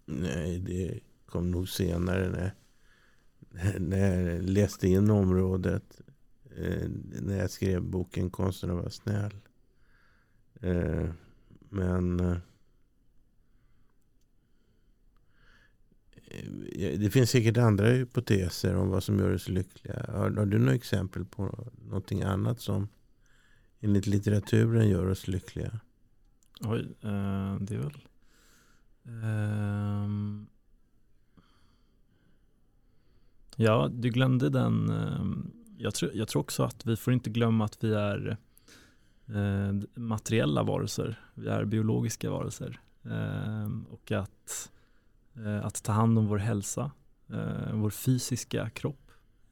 Nej, det kom nog senare när, när jag läste in området. Eh, när jag skrev boken Konsten att vara snäll. Eh, men eh, det finns säkert andra hypoteser om vad som gör oss lyckliga. Har, har du några exempel på någonting annat som enligt litteraturen gör oss lyckliga? Oj, det är väl... Um, ja, du glömde den. Um, jag, tror, jag tror också att vi får inte glömma att vi är uh, materiella varelser. Vi är biologiska varelser. Um, och att, uh, att ta hand om vår hälsa, uh, vår fysiska kropp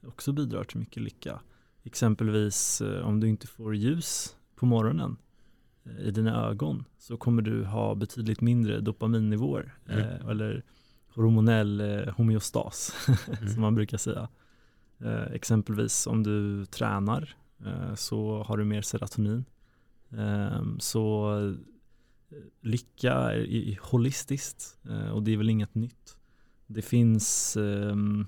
också bidrar till mycket lycka. Exempelvis eh, om du inte får ljus på morgonen i dina ögon så kommer du ha betydligt mindre dopaminnivåer mm. eller hormonell homeostas mm. som man brukar säga. Exempelvis om du tränar så har du mer serotonin. Ehm, så lycka är holistiskt eh, och det är väl inget nytt. Det finns ehm,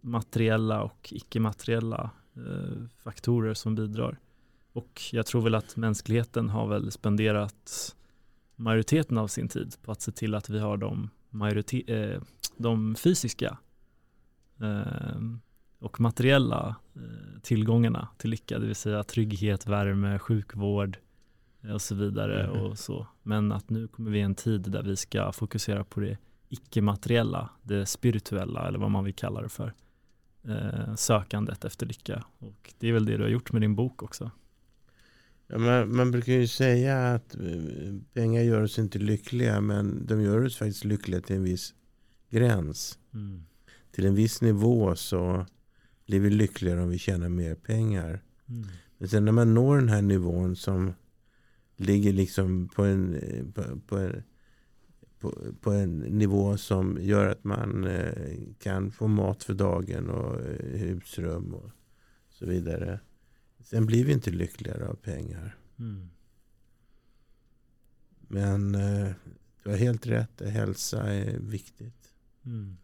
materiella och icke-materiella eh, faktorer som bidrar. Och jag tror väl att mänskligheten har väl spenderat majoriteten av sin tid på att se till att vi har de, eh, de fysiska eh, och materiella eh, tillgångarna till lycka, det vill säga trygghet, värme, sjukvård, och så vidare mm. och så. Men att nu kommer vi i en tid där vi ska fokusera på det icke-materiella, det spirituella eller vad man vill kalla det för. Eh, sökandet efter lycka. Och det är väl det du har gjort med din bok också. Ja, man, man, brukar ju säga att eh, pengar gör oss inte lyckliga men de gör oss faktiskt lyckliga till en viss gräns. Mm. Till en viss nivå så blir vi lyckligare om vi tjänar mer pengar. Mm. Men sen när man når den här nivån som ligger liksom på en, på, på, en, på, på, en nivå som gör att man eh, kan få mat för dagen och eh, husrum och så vidare. Sen blir vi inte lyckligare av pengar. Mm. Men eh, du har helt rätt, hälsa är viktigt. Mm.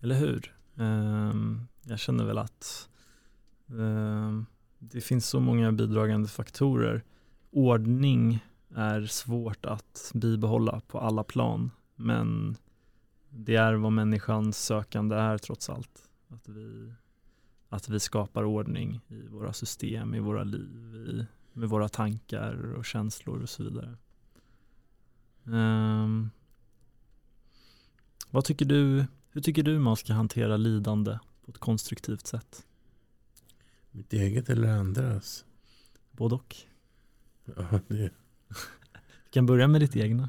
Eller hur? Um, jag känner väl att um, det finns så många bidragande faktorer ordning är svårt att bibehålla på alla plan. Men det är vad människans sökande är trots allt. Att vi, att vi skapar ordning i våra system, i våra liv, i, med våra tankar och känslor och så vidare. Um, vad tycker du, hur tycker du man ska hantera lidande på ett konstruktivt sätt? Mitt eget eller andras? Både och. Ja, det... Du kan börja med ditt egna.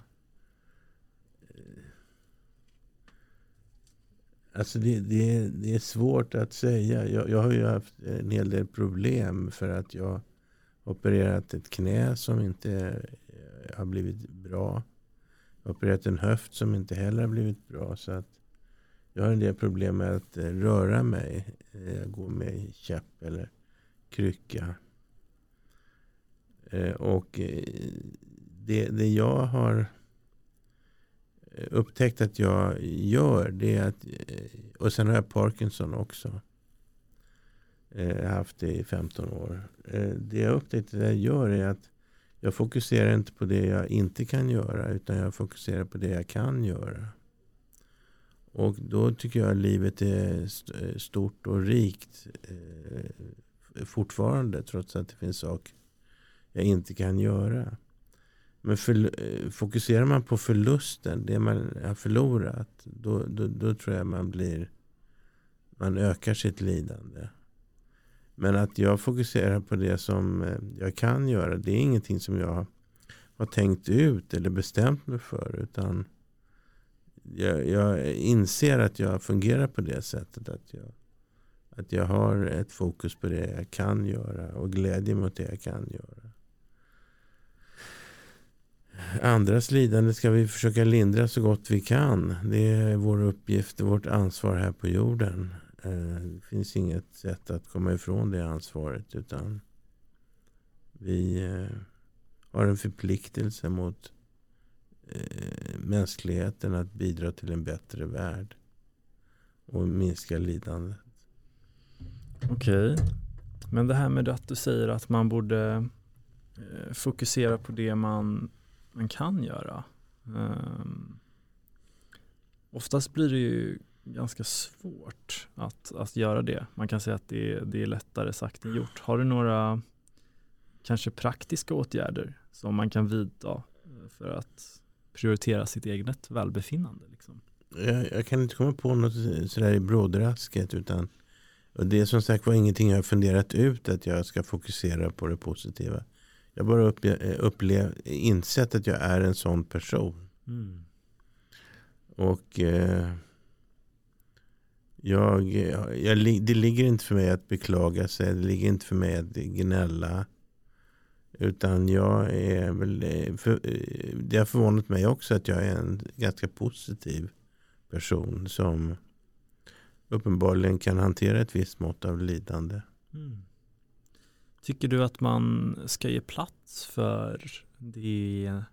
Alltså det, det, det är svårt att säga. Jag, jag har ju haft en hel del problem för att jag opererat ett knä som inte eh, har blivit bra. Jag har opererat en höft som inte heller har blivit bra. Så att jag har en del problem med att eh, röra mig. Eh, jag går med käpp eller krycka. Och det, det jag har Eh, upptäckt att jag gör det är att, eh, och sen har jag Parkinson också. Eh, jag har haft det i 15 år. Det jag upptäckt att jag gör är att jag fokuserar inte på det jag inte kan göra utan jag fokuserar på det jag kan göra. Och då tycker jag att livet är stort och rikt fortfarande trots att det finns saker jag inte kan göra. Men för, eh, fokuserar man på förlusten, det man har förlorat, då, då, då tror jag man blir man ökar sitt lidande. Men att jag fokuserar på det som eh, jag kan göra, det är ingenting som jag har tänkt ut eller bestämt mig för. Utan jag, jag inser att jag fungerar på det sättet. Att jag, att jag har ett fokus på det jag kan göra och glädje mot det jag kan göra. Andras lidande ska vi försöka lindra så gott vi kan. Det är vår uppgift och vårt ansvar här på jorden. Eh, det finns inget sätt att komma ifrån det ansvaret. Utan vi eh, har en förpliktelse mot eh, mänskligheten att bidra till en bättre värld. Och minska lidandet. Okej. Okay. Men det här med att du säger att man borde fokusera på det man man kan göra. Um, oftast blir det ju ganska svårt att, att göra det. Man kan säga att det, det är lättare sagt än gjort. Har du några kanske praktiska åtgärder som man kan vidta eh, för att prioritera sitt eget välbefinnande? Liksom? Jag, jag, kan inte komma på något sådär i brådrasket utan och det är som sagt var ingenting jag har funderat ut att jag ska fokusera på det positiva. Jag bara upple- upplev, insett att jag är en sån person. Mm. Och eh, jag, jag, det ligger inte för mig att beklaga sig. Det ligger inte för mig att gnälla. Utan jag är väl, eh, för, eh, det har förvånat mig också att jag är en ganska positiv person som uppenbarligen kan hantera ett visst mått av lidande. Mm. Tycker du att man ska ge plats för det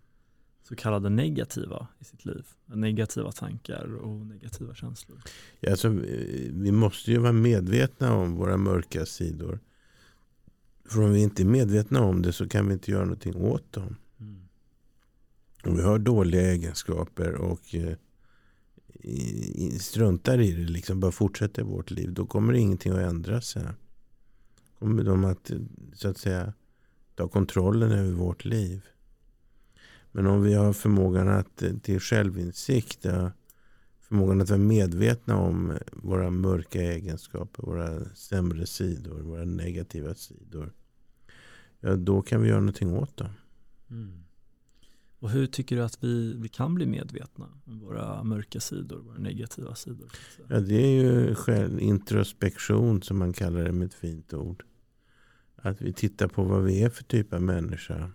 så kallade negativa i sitt liv? Negativa tankar och negativa känslor? Ja, alltså, vi måste ju vara medvetna om våra mörka sidor. För om vi inte är medvetna om det så kan vi inte göra någonting åt dem. Mm. Om vi har dåliga egenskaper och eh, struntar i det, liksom bara fortsätter vårt liv, då kommer ingenting att ändra sig. Kommer de att, så att säga, ta kontrollen över vårt liv. Men om vi har förmågan att, till självinsikt, förmågan att vara medvetna om våra mörka egenskaper, våra sämre sidor, våra negativa sidor. Ja, då kan vi göra någonting åt dem. Mm. Och hur tycker du att vi, vi kan bli medvetna om våra mörka sidor, våra negativa sidor? Ja, det är ju själv introspektion som man kallar det med ett fint ord. Att vi tittar på vad vi är för typ av människa.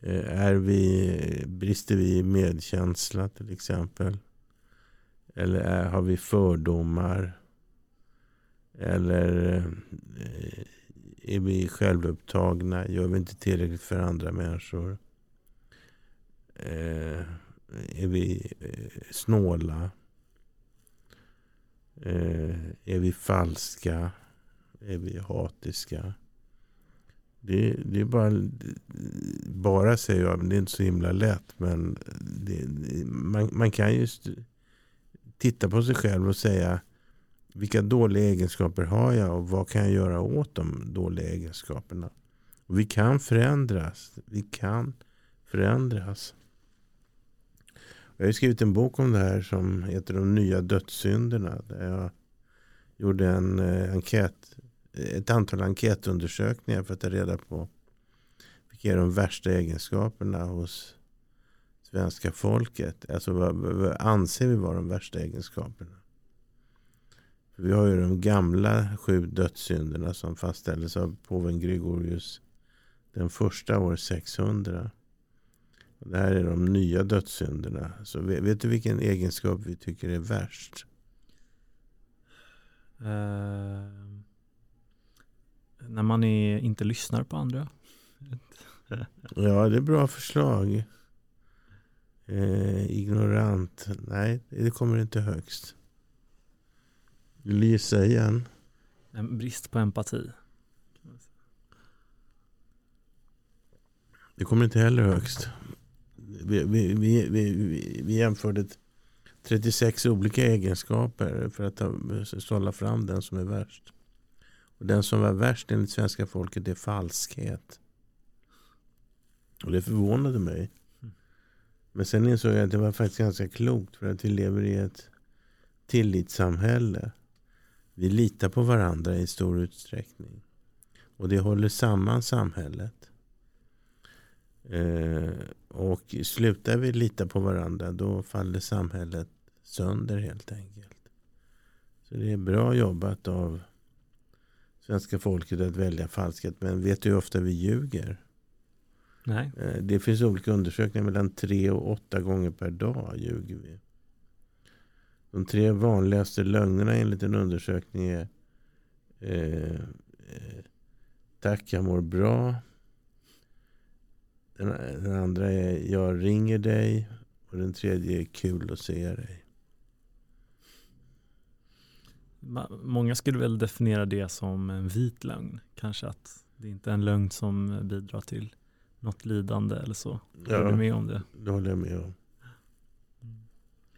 Eh, är vi, brister vi i medkänsla till exempel? Eller är, har vi fördomar? Eller eh, är vi självupptagna? Gör vi inte tillräckligt för andra människor? Eh, är vi snåla? Är vi falska? Är vi hatiska? Det, det är bara, bara säger jag, men det är inte så himla lätt. Men det, man, man kan ju titta på sig själv och säga vilka dåliga egenskaper har jag och vad kan jag göra åt de dåliga egenskaperna? Och vi kan förändras. Vi kan förändras. Jag har skrivit en bok om det här som heter De nya dödssynderna. Där jag gjorde en eh, enkät, ett antal enkätundersökningar för att ta reda på vilka är de värsta egenskaperna hos svenska folket. Alltså vad, vad anser vi vara de värsta egenskaperna? För vi har ju de gamla sju dödssynderna som fastställdes av påven Gregorius den första år 600. Och det här är de nya dödssynderna. Så vet du vilken egenskap vi tycker är värst? Uh, när man är, inte lyssnar på andra. ja, det är bra förslag. Eh, ignorant. Nej, det kommer inte högst. Vill du gissa igen? En brist på empati. Det kommer inte heller högst. Vi, vi, vi, vi, vi jämförde 36 olika egenskaper för att sålla fram den som är värst. Och den som var värst enligt svenska folket är falskhet. Och det förvånade mig. Men sen insåg jag att det var faktiskt ganska klokt för att vi lever i ett tillitssamhälle. Vi litar på varandra i stor utsträckning. Och det håller samman samhället. Eh, och slutar vi lita på varandra då faller samhället sönder helt enkelt. Så det är bra jobbat av svenska folket att välja falskhet. Men vet du hur ofta vi ljuger? Nej. Eh, det finns olika undersökningar. Mellan tre och åtta gånger per dag ljuger vi. De tre vanligaste lögnerna enligt en undersökning är eh, eh, Tack, jag mår bra. Den, den, andra är Jag ringer dig. Och den tredje är Kul att se dig. Många skulle väl definiera det som en vit lögn. Kanske att det inte är en lögn som bidrar till något lidande eller så. Ja, håller du med om det? Det håller jag med om.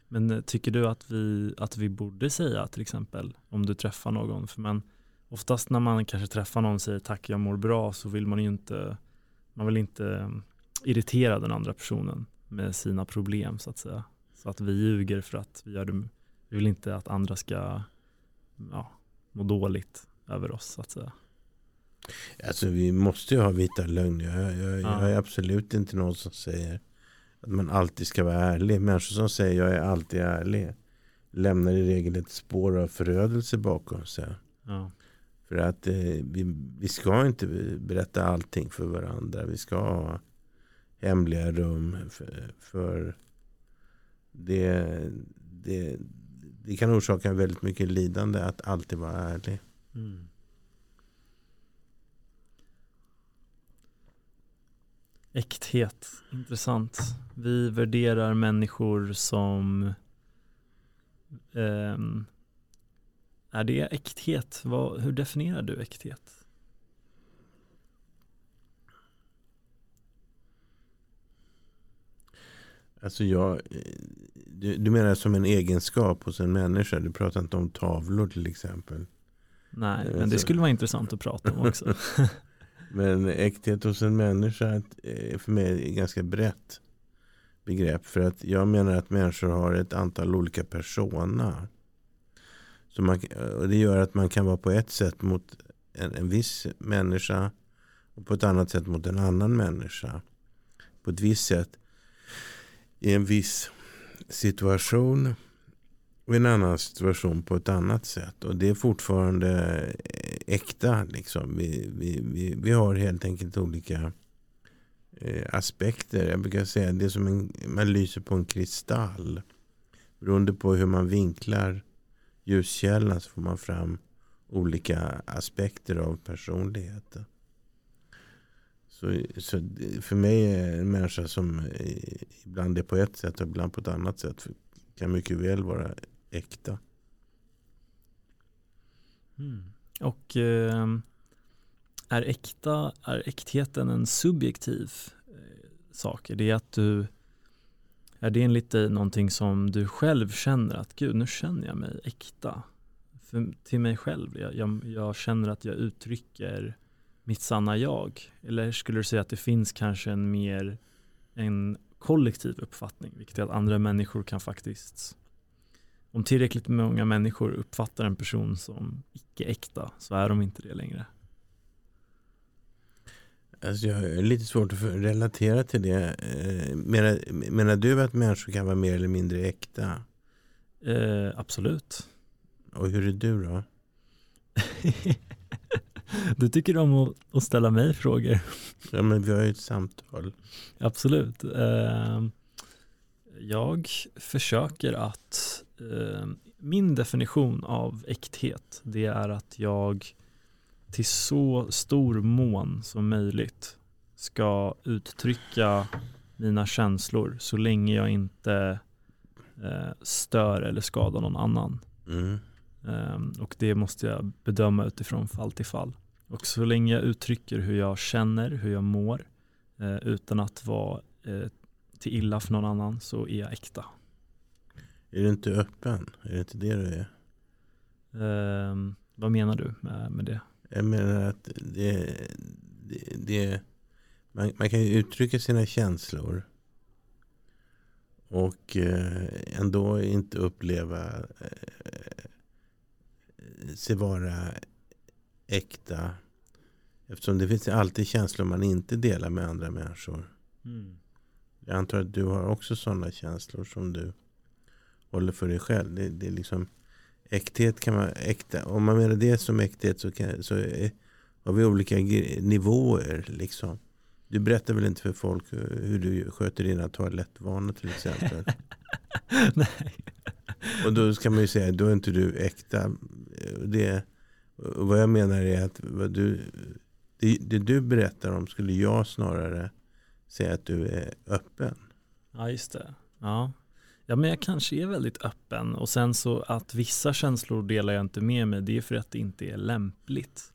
Men eh, tycker du att vi, att vi borde säga till exempel om du träffar någon, för man, oftast när man kanske träffar någon och säger tack jag mår bra så vill man ju inte, man vill inte mm, irritera den andra personen med sina problem så att säga. Så att vi ljuger för att vi gör det, vi vill inte att andra ska ja, må dåligt över oss så att säga. Alltså vi måste ju ha vita lögner. Jag, jag, ja. jag är absolut inte någon som säger att man alltid ska vara ärlig. Människor som säger jag är alltid ärlig lämnar i regel ett spår av förödelse bakom sig. Ja. För att eh, vi, vi ska inte berätta allting för varandra. Vi ska ha hemliga rum. För, för det, det, det kan orsaka väldigt mycket lidande att alltid vara ärlig. Mm. Äkthet, intressant. Vi värderar människor som um, är det äkthet? Vad, hur definierar du äkthet? Alltså jag, du, du menar som en egenskap hos en människa? Du pratar inte om tavlor till exempel? Nej, men det skulle vara intressant att prata om också. men äkthet hos en människa är för mig ett ganska brett begrepp. För att jag menar att människor har ett antal olika personer. Så man, och det gör att man kan vara på ett sätt mot en, en viss människa och på ett annat sätt mot en annan människa. På ett visst sätt i en viss situation och en annan situation på ett annat sätt. Och det är fortfarande äkta. Liksom. Vi, vi, vi, vi har helt enkelt olika eh, aspekter. Jag brukar säga att det är som en, man lyser på en kristall. Beroende på hur man vinklar ljuskällan så får man fram olika aspekter av personligheten. Så, så för mig är en människa som ibland är på ett sätt och ibland på ett annat sätt kan mycket väl vara äkta. Mm. Och eh, är, äkta, är äktheten en subjektiv eh, sak? Är det att du är det enligt dig någonting som du själv känner att gud, nu känner jag mig äkta? För, till mig själv, jag, jag, jag, känner att jag uttrycker mitt sanna jag. Eller skulle du säga att det finns kanske en mer en kollektiv uppfattning, vilket är att andra människor kan faktiskt om tillräckligt många människor uppfattar en person som icke äkta så är de inte det längre. Alltså jag har lite svårt att relatera till det. Eh, menar, menar du att människor kan vara mer eller mindre äkta? Eh, absolut. Och hur är du då? du tycker om att, att, ställa mig frågor. Ja men vi har ju ett samtal. Absolut. Eh, jag försöker att, eh, min definition av äkthet det är att jag till så stor mån som möjligt ska uttrycka mina känslor så länge jag inte eh, stör eller skadar någon annan. Mm. Um, och det måste jag bedöma utifrån fall till fall. Och så länge jag uttrycker hur jag känner, hur jag mår uh, utan att vara uh, till illa för någon annan så är jag äkta. Är du inte öppen? Är det inte det du är? Uh, vad menar du med, med det? Jag menar att det, det, det man, man, kan ju uttrycka sina känslor. Och eh, ändå inte uppleva eh, sig vara äkta. Eftersom det finns alltid känslor man inte delar med andra människor. Mm. Jag antar att du har också sådana känslor som du håller för dig själv. Det, det är liksom äkthet kan vara äkta. Om man menar det som äkthet så, kan, så är, har vi olika nivåer. Liksom. Du berättar väl inte för folk hur du sköter dina toalettvanor till exempel? Nej. Och då ska man ju säga, då är inte du äkta. Det, vad jag menar är att du, det, det du berättar om skulle jag snarare säga att du är öppen. Ja, just det. Ja. Ja men jag kanske är väldigt öppen och sen så att vissa känslor delar jag inte med mig det är för att det inte är lämpligt.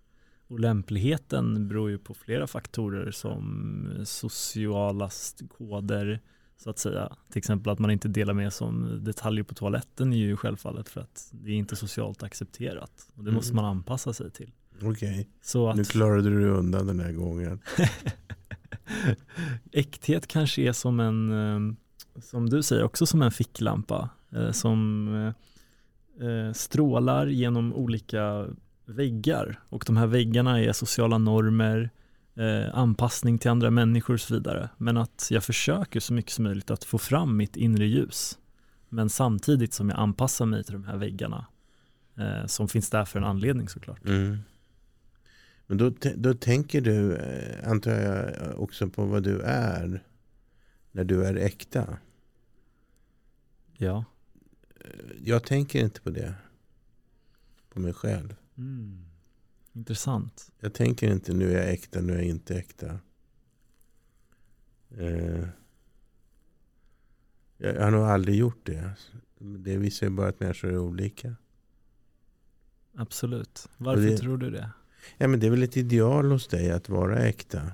Och lämpligheten beror ju på flera faktorer som sociala koder så att säga. Till exempel att man inte delar med sig om detaljer på toaletten är ju självfallet för att det är inte socialt accepterat och det mm. måste man anpassa sig till. Okej, okay. nu klarade du undan den här gången. Äkthet kanske är som en ehm, som du säger, också som en ficklampa eh, som eh, eh, strålar genom olika väggar och de här väggarna är sociala normer, anpassning till andra människor och så vidare. Men att jag försöker så mycket som möjligt att få fram mitt inre ljus. Men samtidigt som jag anpassar mig till de här väggarna som finns där för en anledning såklart. Mm. Men då, då tänker du, eh, antar jag, också på vad du är när du är äkta. Ja. Jag tänker inte på det. På mig själv. Mm. Intressant. Jag tänker inte nu är jag äkta, nu är jag inte äkta. Eh, jag har nog aldrig gjort det. Det visar ju bara att människor är olika. Absolut. Varför det, tror du det? Ja, men det är väl ett ideal hos dig att vara äkta.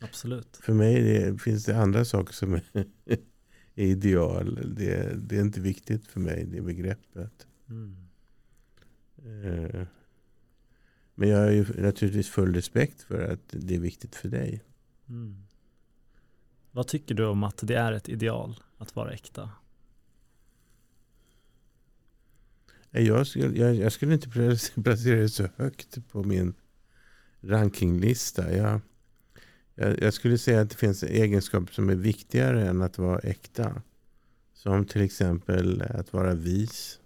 Absolut. För mig det, finns det andra saker som är, är ideal. Det, det, är inte viktigt för mig, det begreppet. Mm. Eh, men jag har ju naturligtvis full respekt för att det är viktigt för dig. Mm. Vad tycker du om att det är ett ideal att vara äkta? Eh, jag skulle, jag, jag skulle inte placera det så högt på min rankinglista. Jag, jag, jag, skulle säga att det finns egenskaper som är viktigare än att vara äkta. Som till exempel att vara vis.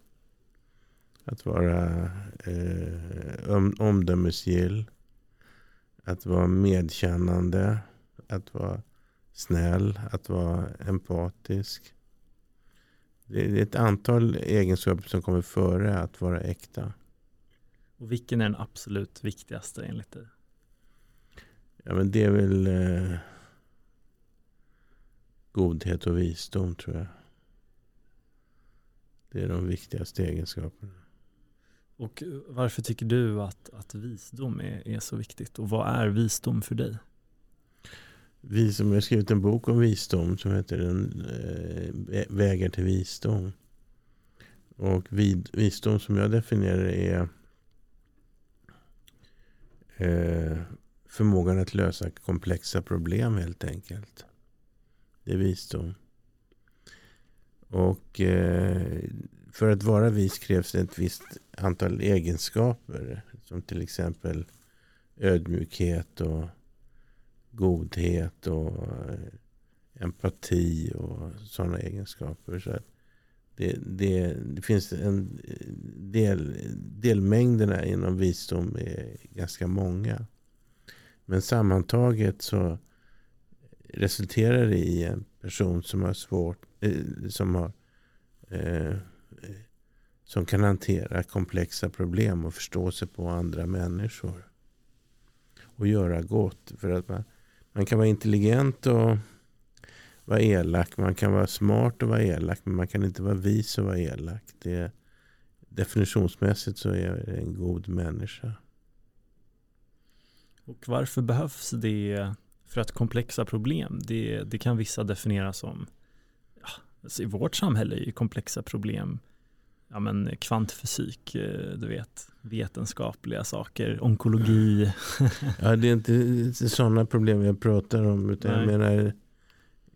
Att vara eh, omdömesgill. Att vara medkännande. Att vara snäll. Att vara empatisk. Det är ett antal egenskaper som kommer före att vara äkta. Och vilken är den absolut viktigaste enligt dig? Ja, men det är väl eh, godhet och visdom tror jag. Det är de viktigaste egenskaperna. Och varför tycker du att, att visdom är, är så viktigt? Och vad är visdom för dig? Vi som har skrivit en bok om visdom som heter den, eh, Vägar till visdom. Och vid, visdom som jag definierar är eh, förmågan att lösa komplexa problem helt enkelt. Det är visdom. Och eh, för att vara vis krävs det ett visst antal egenskaper. Som till exempel ödmjukhet och godhet och eh, empati och sådana egenskaper. Så att det, det, det finns en eh, del, delmängderna inom visdom är ganska många. Men sammantaget så resulterar det i en person som har svårt, eh, som har eh, som kan hantera komplexa problem och förstå sig på andra människor. Och göra gott. För att man, man kan vara intelligent och vara elak. Man kan vara smart och vara elak. Men man kan inte vara vis och vara elak. Det, definitionsmässigt så är jag en god människa. Och varför behövs det för att komplexa problem? Det, det kan vissa definiera som ja, alltså I vårt samhälle är komplexa problem ja, men kvantfysik, eh, du vet, vetenskapliga saker, onkologi. ja, det är inte sådana problem jag pratar om, utan Nej. jag menar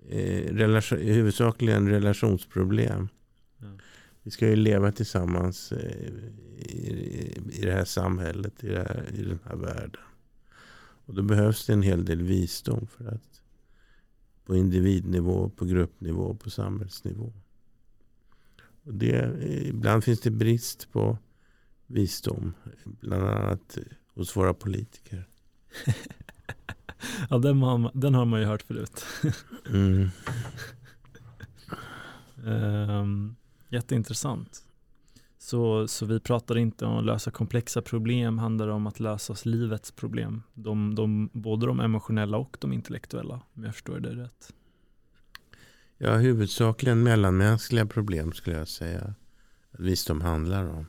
eh, relation, huvudsakligen relationsproblem. Ja. Vi ska ju leva tillsammans eh, i, i det här samhället, i, här, i den här världen. Och då behövs det en hel del visdom för att på individnivå, på gruppnivå, på samhällsnivå. Det, ibland finns det brist på visdom. Bland annat hos våra politiker. ja, den har, man, den har man ju hört förut. mm. um, jätteintressant. Så, så vi pratar inte om att lösa komplexa problem, handlar om att lösa livets problem. De, de, både de emotionella och de intellektuella, om jag förstår det rätt. Ja, huvudsakligen mellanmänskliga problem skulle jag säga. Visst visdom handlar om.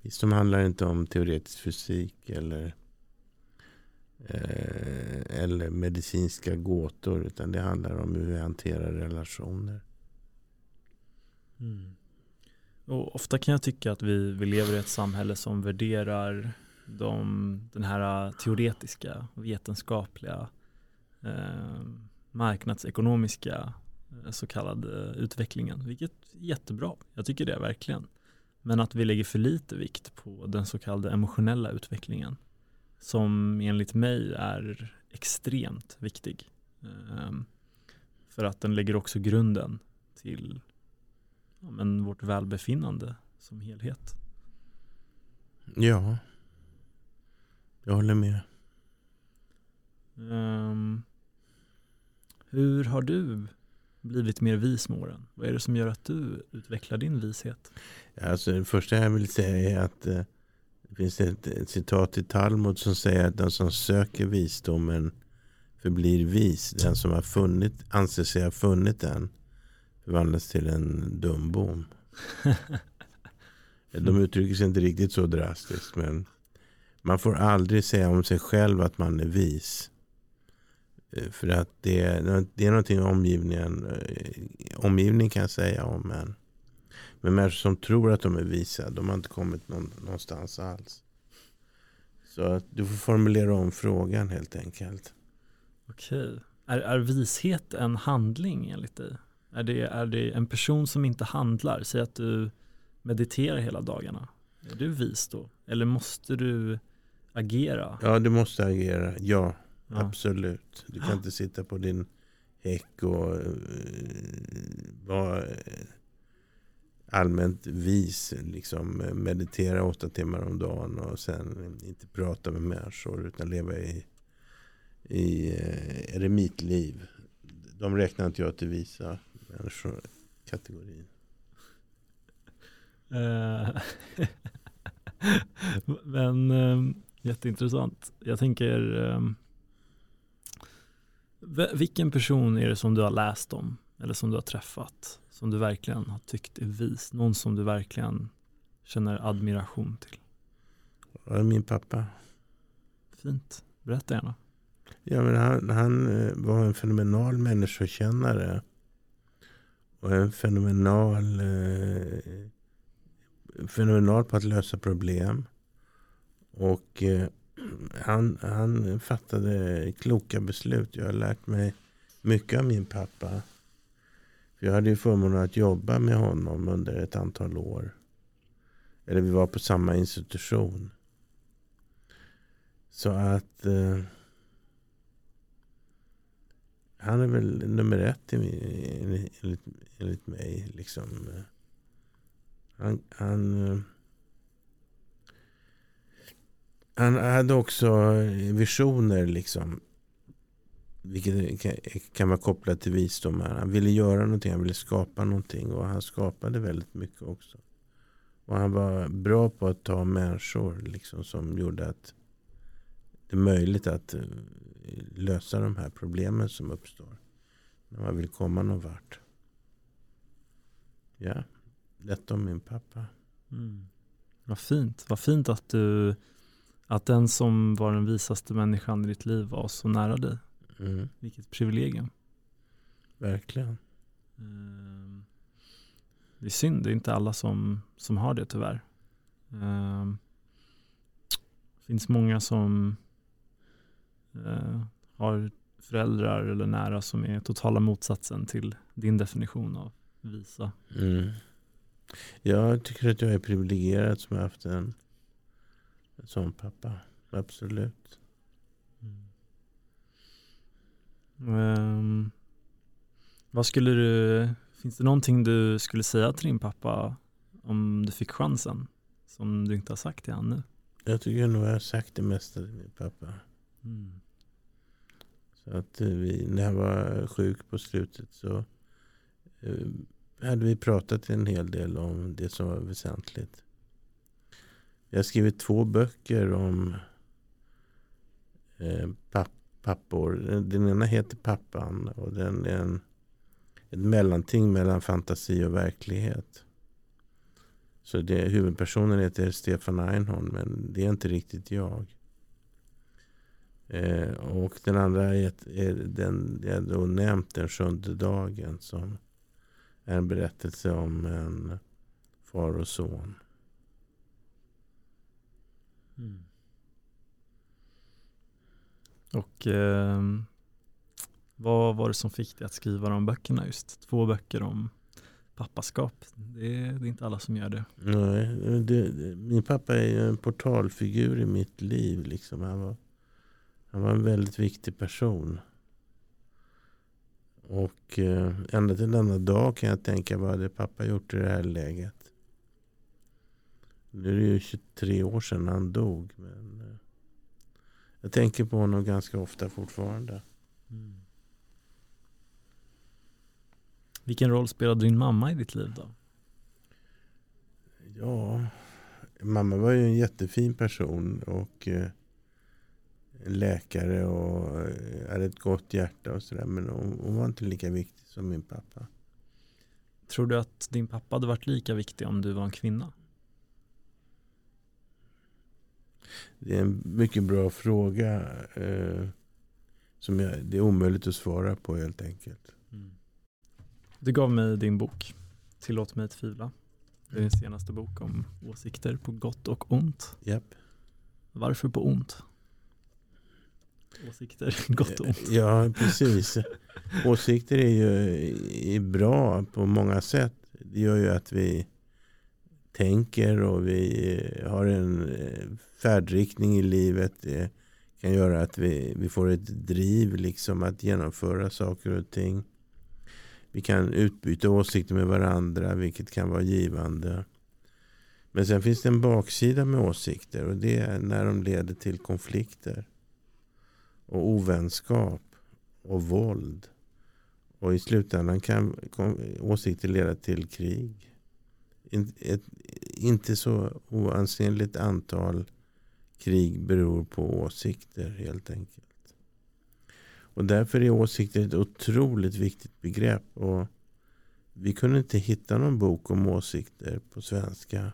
Visdom handlar inte om teoretisk fysik eller, eh, eller medicinska gåtor. Utan det handlar om hur vi hanterar relationer. Mm. Och ofta kan jag tycka att vi, vi lever i ett samhälle som värderar de, den här teoretiska, vetenskapliga, eh, marknadsekonomiska så kallad utvecklingen, vilket är jättebra. Jag tycker det verkligen. Men att vi lägger för lite vikt på den så kallade emotionella utvecklingen som enligt mig är extremt viktig. Ehm, för att den lägger också grunden till ja, men vårt välbefinnande som helhet. Ja, jag håller med. Um, hur har du blivit mer vis med åren? Vad är det som gör att du utvecklar din vishet? Alltså, det första jag vill säga är att eh, det finns ett, ett, citat i Talmud som säger att den som söker visdomen förblir vis. Den som har funnit, anser sig ha funnit den förvandlas till en dumbom. De uttrycker sig inte riktigt så drastiskt. Men man får aldrig säga om sig själv att man är vis. Eh, för att det är, det är någonting omgivningen, eh, omgivningen kan säga om en. Men människor som tror att de är visa, de har inte kommit någon, någonstans alls. Så att du får formulera om frågan helt enkelt. Okej. Är, är vishet en handling enligt dig? Är det, är det en person som inte handlar? Säg att du mediterar hela dagarna. Är du vis då? Eller måste du agera? Ja, du måste agera. Ja, ja. absolut. Du kan inte sitta på din häck och uh, vara allmänt vis. Liksom meditera åtta timmar om dagen och sen inte prata med människor utan leva i, i uh, eremitliv. De räknar inte jag till visa människor kategorin. Eh, men jätteintressant. Jag tänker, vilken person är det som du har läst om eller som du har träffat som du verkligen har tyckt är vis? Någon som du verkligen känner admiration till? Min pappa. Fint, berätta gärna. Ja, men han, han eh, var en fenomenal människokännare. Och en fenomenal eh, fenomenal på att lösa problem. Och eh, han, han fattade kloka beslut. Jag har lärt mig mycket av min pappa. Jag hade ju förmånen att jobba med honom under ett antal år. Eller vi var på samma institution. Så att eh, han är väl nummer ett enligt, enligt mig. Liksom. Han, han, eh, han hade också eh, visioner liksom. Vilket kan vara kopplat till visdom. Han ville göra någonting, han ville skapa någonting. Och han skapade väldigt mycket också. Och han var bra på att ta människor liksom, som gjorde att det är möjligt att eh, lösa de här problemen som uppstår. När man vill komma någon vart. Ja. Detta om min pappa. Mm. Vad fint. Vad fint att du att den som var den visaste människan i ditt liv var så nära dig. Mm. Vilket privilegium. Verkligen. Ehm, det är synd, det är inte alla som, som har det tyvärr. Ehm, det finns många som eh, har föräldrar eller nära som är totala motsatsen till din definition av visa. Mm. Jag tycker att jag är privilegierad som har haft en, en sån pappa. Absolut. Mm. Um, vad skulle du, finns det någonting du skulle säga till din pappa om du fick chansen? Som du inte har sagt till honom nu? Jag tycker nog jag har sagt det mesta till min pappa. Mm. Så att eh, vi, när jag var sjuk på slutet så eh, hade vi pratat en hel del om det som var väsentligt. Jag har skrivit två böcker om eh, papp, pappor. Den ena heter Pappan och den är en, ett mellanting mellan fantasi och verklighet. Så det, huvudpersonen heter Stefan Einhorn men det är inte riktigt jag. Eh, och den andra är, är den jag då nämnt, Den sjunde dagen som är en berättelse om en far och son. Mm. Och eh, vad var det som fick dig att skriva de böckerna just? Två böcker om pappaskap. Det är, det är inte alla som gör det. Nej, det, min pappa är en portalfigur i mitt liv. Liksom. Han, var, han var en väldigt viktig person. Och eh, ända till denna dag kan jag tänka vad hade pappa gjort i det här läget. Nu är det ju 23 år sedan han dog. Men eh, jag tänker på honom ganska ofta fortfarande. Mm. Vilken roll spelade din mamma i ditt liv då? Ja, mamma var ju en jättefin person och eh, läkare och eh, hade ett gott hjärta och sådär. Men hon, hon, var inte lika viktig som min pappa. Tror du att din pappa hade varit lika viktig om du var en kvinna? Det är en mycket bra fråga. Eh, som jag, det är omöjligt att svara på helt enkelt. Mm. Du gav mig din bok Tillåt mig tvivla. Det är din senaste bok om åsikter på gott och ont. Yep. Varför på ont? Åsikter, gott och ont. Ja, precis. Åsikter är ju är bra på många sätt. Det gör ju att vi tänker och vi eh, har en eh, färdriktning i livet. Det kan göra att vi, vi får ett driv liksom att genomföra saker och ting. Vi kan utbyta åsikter med varandra vilket kan vara givande. Men sen finns det en baksida med åsikter och det är när de leder till konflikter. Och ovänskap och våld. Och i slutändan kan åsikter leda till krig. Ett inte så oansenligt antal krig beror på åsikter helt enkelt. Och därför är åsikter ett otroligt viktigt begrepp. Och vi kunde inte hitta någon bok om åsikter på svenska.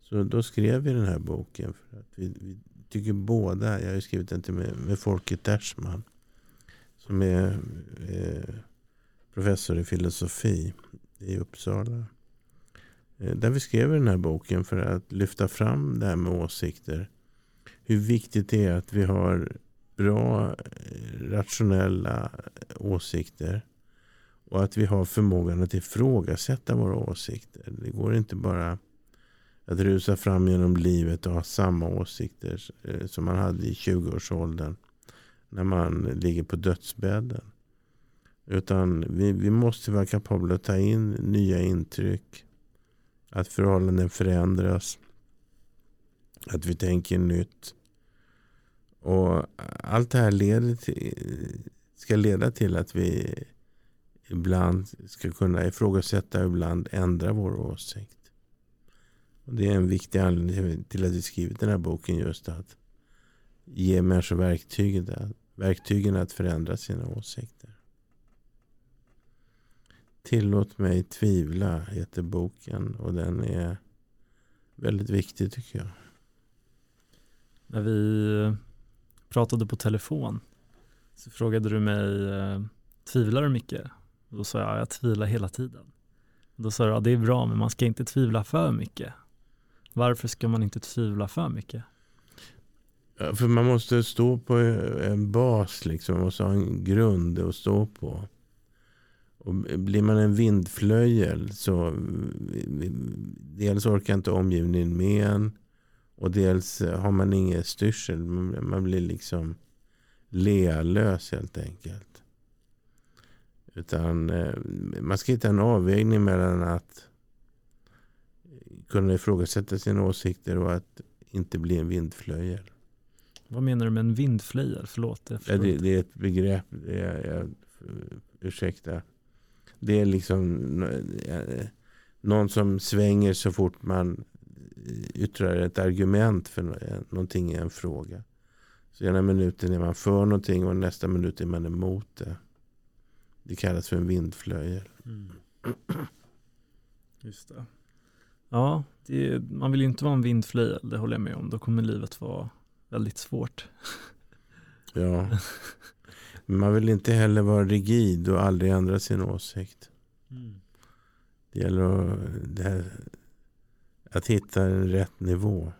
Så då skrev vi den här boken. För att vi, vi tycker båda, jag har skrivit den till med, med Folke Tersman. Som är eh, professor i filosofi i Uppsala. Eh, där vi skrev den här boken för att lyfta fram det här med åsikter. Hur viktigt det är att vi har bra, eh, rationella eh, åsikter. Och att vi har förmågan att ifrågasätta våra åsikter. Det går inte bara att rusa fram genom livet och ha samma åsikter som man hade i 20-årsåldern. När man ligger på dödsbädden. Utan vi, vi måste vara kapabla att ta in nya intryck. Att förhållanden förändras. Att vi tänker nytt. Och allt det här leder till, ska leda till att vi ibland ska kunna ifrågasätta och ibland ändra vår åsikt. Och det är en viktig anledning till att vi skrivit den här boken. Just att ge människor verktygen, verktygen att förändra sina åsikter. Tillåt mig tvivla heter boken och den är väldigt viktig tycker jag. När vi pratade på telefon så frågade du mig, eh, tvivlar du mycket? Och då sa jag, jag tvivlar hela tiden. Och då sa du, ja det är bra men man ska inte tvivla för mycket. Varför ska man inte tvivla för mycket? För man måste stå på en bas, liksom. man måste ha en grund att stå på. Och blir man en vindflöjel så dels orkar inte omgivningen med en. Och dels har man inget styrsel. Man blir liksom lealös helt enkelt. Utan eh, man ska hitta en avvägning mellan att kunna ifrågasätta sina åsikter och att inte bli en vindflöjel. Vad menar du med en vindflöjel? Förlåt. Ja, det, det, är ett begrepp. Är, jag, ursäkta. Det är liksom eh, någon som svänger så fort man yttrar ett argument för någonting i en fråga. Så ena minuten är man för någonting och nästa minut är man emot det. Det kallas för en vindflöjel. Mm. Just det. Ja, det, man vill ju inte vara en vindflöjel, det håller jag med om. Då kommer livet vara väldigt svårt. ja, men man vill inte heller vara rigid och aldrig ändra sin åsikt. Mm. Det gäller att, det här, att hitta en rätt nivå.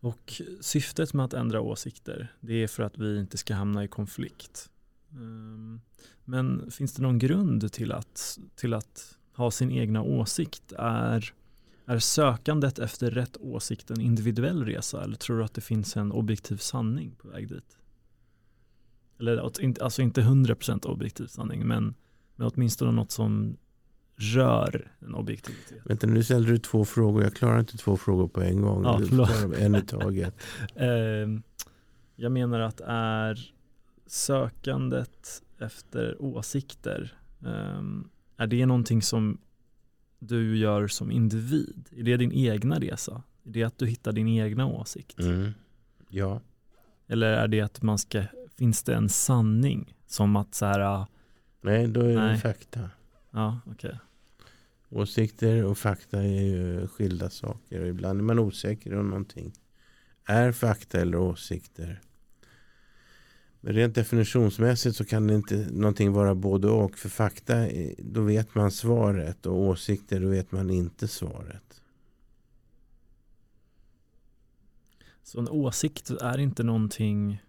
Och syftet med att ändra åsikter, det är för att vi inte ska hamna i konflikt. Um, men finns det någon grund till att, till att ha sin egna åsikt? Är, är sökandet efter rätt åsikt en individuell resa eller tror du att det finns en objektiv sanning på väg dit? Eller alltså inte 100% objektiv sanning men, men åtminstone något som rör en objektivitet. Vänta, nu ställer du två frågor. Jag klarar inte två frågor på en gång. Ja, du en i taget. Ehm, jag menar att är sökandet efter åsikter, ehm, är det någonting som du gör som individ? Är det din egna resa? Är det att du hittar din egna åsikt? Mm. Ja. Eller är det att man ska, finns det en sanning? Som att så här, Nej, då är nej. det fakta. Ja, okej. Okay. Åsikter och fakta är ju skilda saker. Ibland är man osäker om någonting är fakta eller åsikter. Men rent definitionsmässigt så kan det inte någonting vara både och. För fakta, då vet man svaret. Och åsikter, då vet man inte svaret. Så en åsikt är inte någonting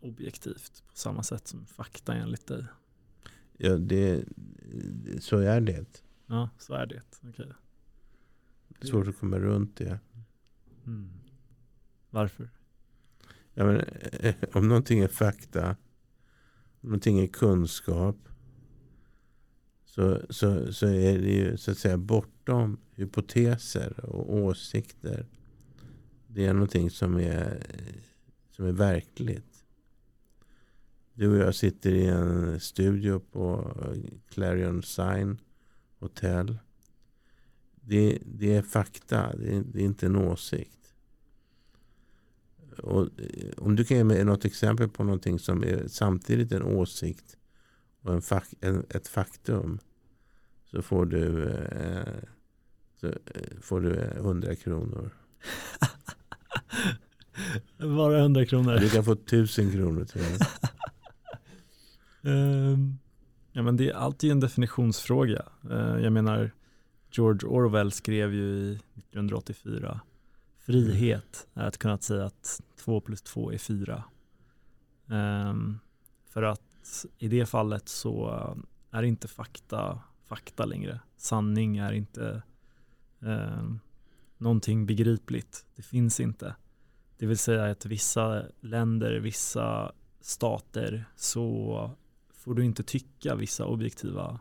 objektivt på samma sätt som fakta enligt dig? Ja, det, så är det. Ja, så är det. Okay. Det är svårt att komma runt det. Mm. Varför? Ja, men, eh, om någonting är fakta, om någonting är kunskap, så, så, så är det ju så att säga bortom hypoteser och åsikter. Det är någonting som är, som är verkligt. Du och jag sitter i en studio på Clarion Sign hotell. Det, det är fakta, det är, det är, inte en åsikt. Och eh, om du kan ge mig något exempel på någonting som är samtidigt en åsikt och en, fak, en ett faktum så får du, eh, så eh, får du 100 kronor. Bara 100 kronor? Du kan få 1000 kronor till Ehm, ja, men det är alltid en definitionsfråga. Ehm, jag menar, George Orwell skrev ju i 1984 Frihet är att kunna säga att två plus två är fyra. Um, för att i det fallet så är inte fakta fakta längre. Sanning är inte um, någonting begripligt. Det finns inte. Det vill säga att vissa länder, vissa stater så får du inte tycka vissa objektiva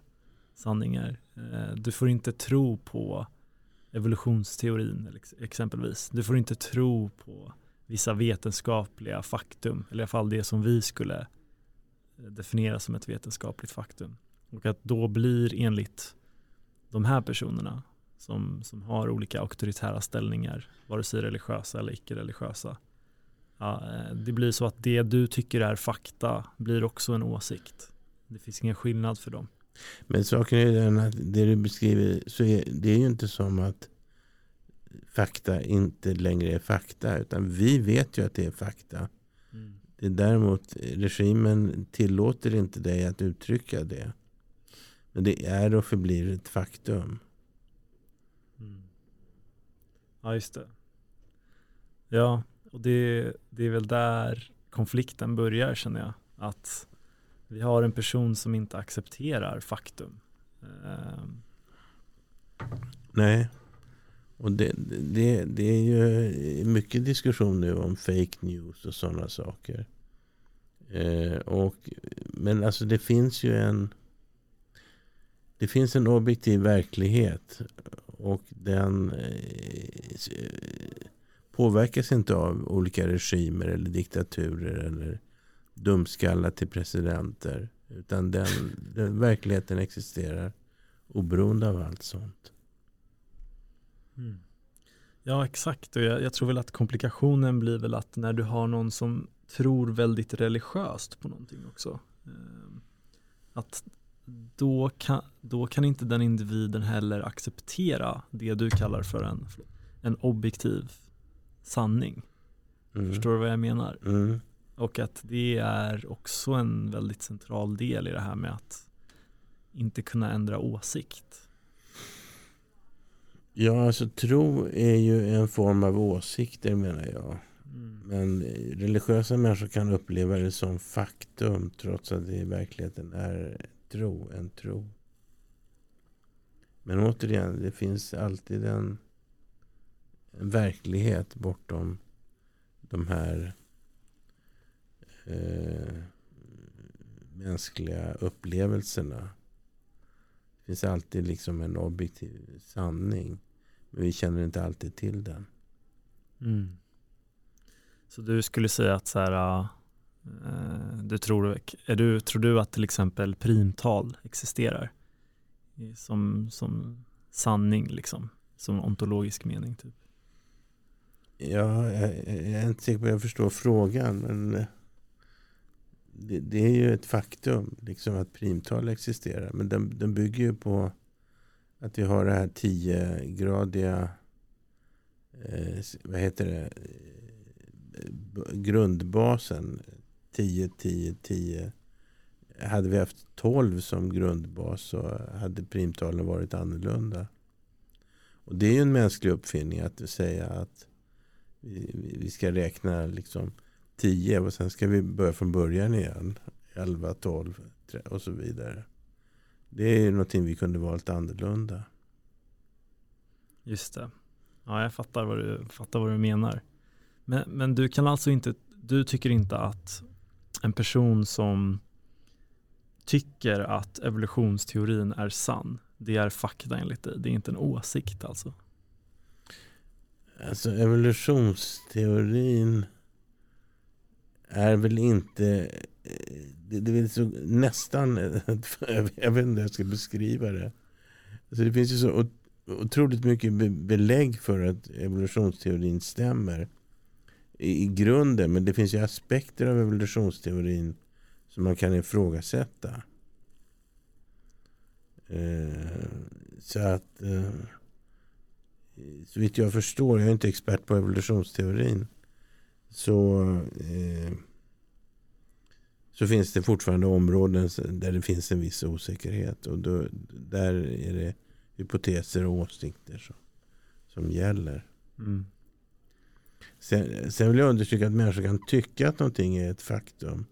sanningar. Eh, du får inte tro på evolutionsteorin exempelvis. Du får inte tro på vissa vetenskapliga faktum, eller i alla fall det som vi skulle eh, definiera som ett vetenskapligt faktum. Och att då blir enligt de här personerna som, som har olika auktoritära ställningar, vare sig religiösa eller icke-religiösa, ja, eh, det blir så att det du tycker är fakta blir också en åsikt. Det finns ingen skillnad för dem. Men saken är den att det du beskriver så är det är ju inte som att fakta inte längre är fakta. Utan vi vet ju att det är fakta. Mm. Det är däremot regimen tillåter inte dig att uttrycka det. Men det är och förblir ett faktum. Mm. Ja, just det. Ja, och det, det är väl där konflikten börjar känner jag. Att vi har en person som inte accepterar faktum. Ehm. Nej, och det, det, det är ju mycket diskussion nu om fake news och sådana saker. Eh, och, men alltså det finns ju en det finns en objektiv verklighet och den eh, eh påverkas inte av olika regimer eller diktaturer eller dumskallar till presidenter. Utan den, den verkligheten existerar oberoende av allt sånt. Mm. Ja exakt och jag, jag, tror väl att komplikationen blir väl att när du har någon som tror väldigt religiöst på någonting också. Eh, att då kan, då kan inte den individen heller acceptera det du kallar för en, en objektiv sanning. Mm. Förstår du vad jag menar? Mm. Och att det är också en väldigt central del i det här med att inte kunna ändra åsikt. Ja, alltså tro är ju en form av åsikter menar jag. Mm. Men religiösa människor kan uppleva det som faktum trots att det i verkligheten är tro, en tro. Men återigen, det finns alltid en, en verklighet bortom de här eh, mänskliga upplevelserna. Det finns alltid liksom en objektiv sanning. Men vi känner inte alltid till den. Mm. Så du skulle säga att så här, äh, du tror, är du, tror du att till exempel primtal existerar? Som, som sanning liksom, som ontologisk mening typ? Ja, jag, jag är inte säker på att jag förstår frågan. Men eh, det, det, är ju ett faktum liksom att primtal existerar. Men den, den bygger ju på att vi har det här tiogradiga eh, vad heter det? grundbasen 10, 10, 10. Hade vi haft 12 som grundbas så hade primtalen varit annorlunda. Och Det är ju en mänsklig uppfinning att säga att vi, vi ska räkna liksom 10 och sen ska vi börja från början igen. 11, 12 och så vidare. Det är ju någonting vi kunde valt annorlunda. Just det. Ja, jag fattar vad du, fattar vad du menar. Men, men du kan alltså inte, du tycker inte att en person som tycker att evolutionsteorin är sann, det är fakta enligt dig, det är inte en åsikt alltså? Alltså evolutionsteorin är väl inte, eh, det, det är så, nästan, jag vet inte hur jag ska beskriva det. Alltså det finns ju så otroligt mycket belägg för att evolutionsteorin stämmer i grunden. Men det finns ju aspekter av evolutionsteorin som man kan ifrågasätta. Eh, så att eh, så vitt jag förstår, jag är inte expert på evolutionsteorin. Så, eh, så finns det fortfarande områden där det finns en viss osäkerhet. Och då, där är det hypoteser och åsikter som, som gäller. Mm. Sen, sen vill jag understryka att människor kan tycka att någonting är ett faktum.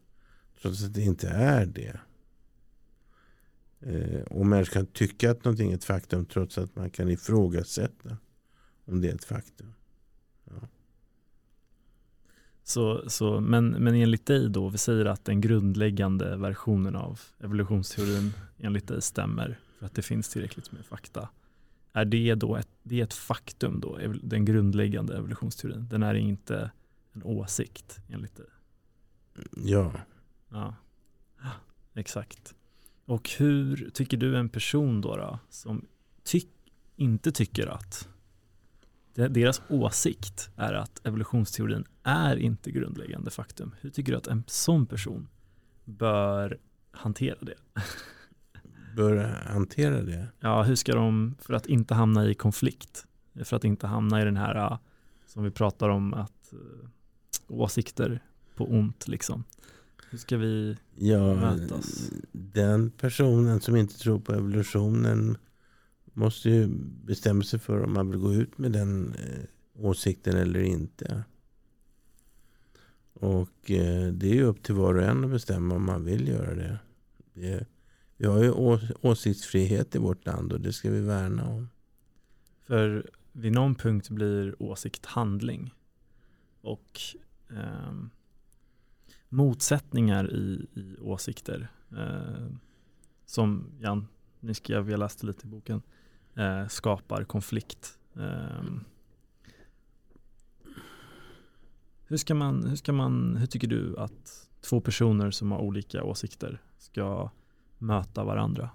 Trots att det inte är det. Eh, och människor kan tycka att någonting är ett faktum trots att man kan ifrågasätta om det är ett faktum. Ja. Så, så, men, men enligt dig då, vi säger att den grundläggande versionen av evolutionsteorin enligt dig stämmer för att det finns tillräckligt med fakta. Är det då ett, det är ett faktum då, den grundläggande evolutionsteorin? Den är inte en åsikt enligt dig? Ja. Ja, exakt. Och hur tycker du en person då, då som tyck, inte tycker att deras åsikt är att evolutionsteorin är inte grundläggande faktum. Hur tycker du att en sån person bör hantera det? bör hantera det? Ja, hur ska de, för att inte hamna i konflikt, för att inte hamna i den här som vi pratar om att uh, åsikter på ont liksom. Hur ska vi ja, mötas? Den personen som inte tror på evolutionen måste ju bestämma sig för om man vill gå ut med den eh, åsikten eller inte. Och eh, det är ju upp till var och en att bestämma om man vill göra det. vi har ju åsiktsfrihet i vårt land och det ska vi värna om. För vid någon punkt blir åsikt handling. Och eh, motsättningar i, i åsikter. Eh, som Jan ni jag läste lite i boken, eh, skapar konflikt. Ehm, hur, ska man, hur, ska man, hur tycker du att två personer som har olika åsikter ska möta varandra?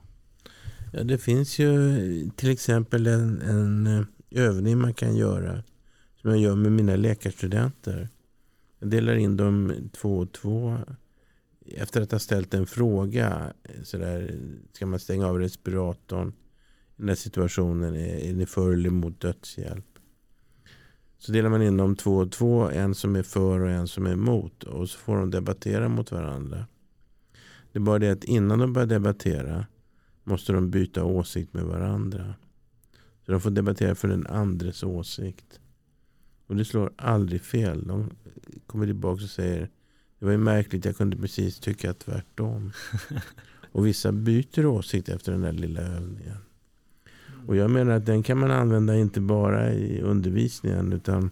Ja, det finns ju till exempel en, en eh, övning man kan göra som jag gör med mina läkarstudenter. Jag delar in dem två och två. Efter att ha ställt en fråga, eh, så där, ska man stänga av respiratorn den här situationen? Är, är ni för eller emot dödshjälp? Så delar man in dem två och två, en som är för och en som är emot. Och så får de debattera mot varandra. Det är bara det att innan de börjar debattera måste de byta åsikt med varandra. Så de får debattera för den andres åsikt. Och det slår aldrig fel. De kommer tillbaka och säger det var ju märkligt, jag kunde precis tycka tvärtom. och vissa byter åsikt efter den där lilla övningen. Och jag menar att den kan man använda inte bara i undervisningen utan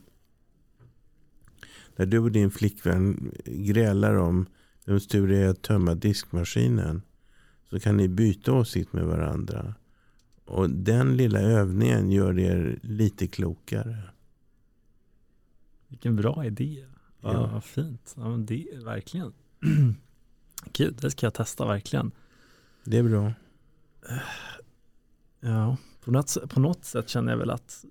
när du och din flickvän grälar om vems tur det är att tömma diskmaskinen så kan ni byta åsikt med varandra. Och den lilla övningen gör er lite klokare. Vilken bra idé. Ja, ja. Vad fint. Ja, men det är verkligen. Gud, det ska jag testa verkligen. Det är bra. Ja, på något, på något sätt känner jag väl att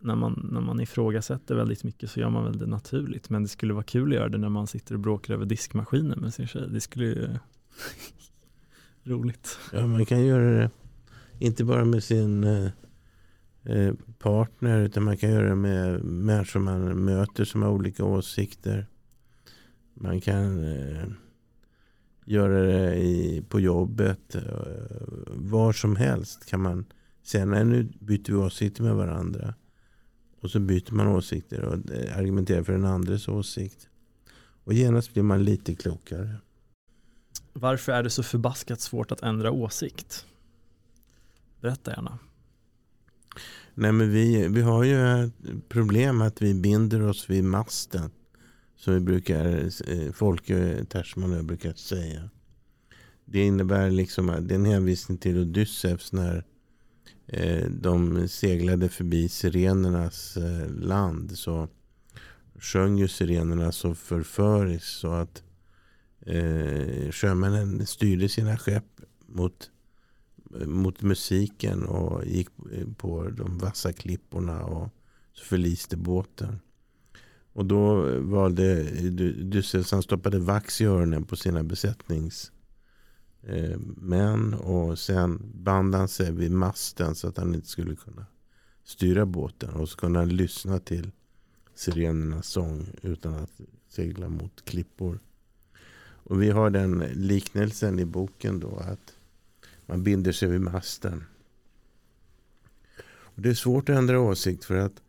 när man, när man ifrågasätter väldigt mycket så gör man väl det naturligt. Men det skulle vara kul att göra det när man sitter och bråkar över diskmaskinen med sin tjej. Det skulle ju roligt. Ja, man kan göra det inte bara med sin eh, eh partner utan man kan göra det med människor man möter som har olika åsikter. Man kan eh, göra det i, på jobbet. Eh, var som helst kan man säga nej nu byter vi åsikter med varandra. Och så byter man åsikter och eh, argumenterar för den andres åsikt. Och genast blir man lite klokare. Varför är det så förbaskat svårt att ändra åsikt? Berätta gärna. Nej, men vi, vi har ju ett problem att vi binder oss vid masten. Som vi brukar, eh, Folke Tersman brukar säga. Det innebär liksom, det är en hänvisning till Odysseus när eh, Eh, de seglade förbi sirenernas eh, land. Så sjöng ju sirenerna så förföriskt så att eh, sjömännen styrde sina skepp mot, mot musiken och gick eh, på de vassa klipporna och så förliste båten. Och då valde Dysselsson han stoppade vax i öronen på sina besättnings. Eh, män Och sen band han sig vid masten så att han inte skulle kunna styra båten. Och så kunde han lyssna till sirenernas sång utan att segla mot klippor. Och vi har den liknelsen i boken då att man binder sig vid masten. Och det är svårt att ändra åsikt för att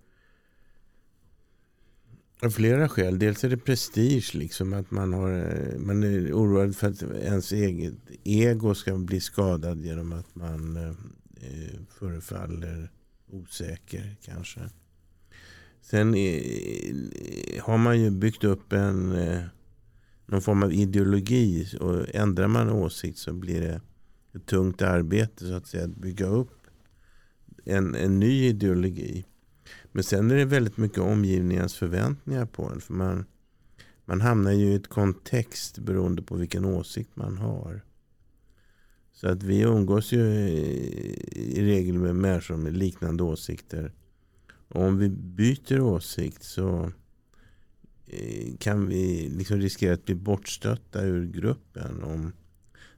av flera skäl. Dels är det prestige, liksom att man, har, eh, man är oroad för att ens eget ego ska bli skadad genom att man eh, eh förefaller osäker kanske. Sen eh, eh, har man ju byggt upp en eh, någon form av ideologi. Och ändrar man åsikt så blir det ett tungt arbete så att säga. Att bygga upp en, en ny ideologi. Men sen är det väldigt mycket omgivningens förväntningar på en. För man, man hamnar ju i ett kontext beroende på vilken åsikt man har. Så att vi umgås ju i, i regel med människor med liknande åsikter. Och om vi byter åsikt så eh, kan vi liksom riskera att bli bortstötta ur gruppen om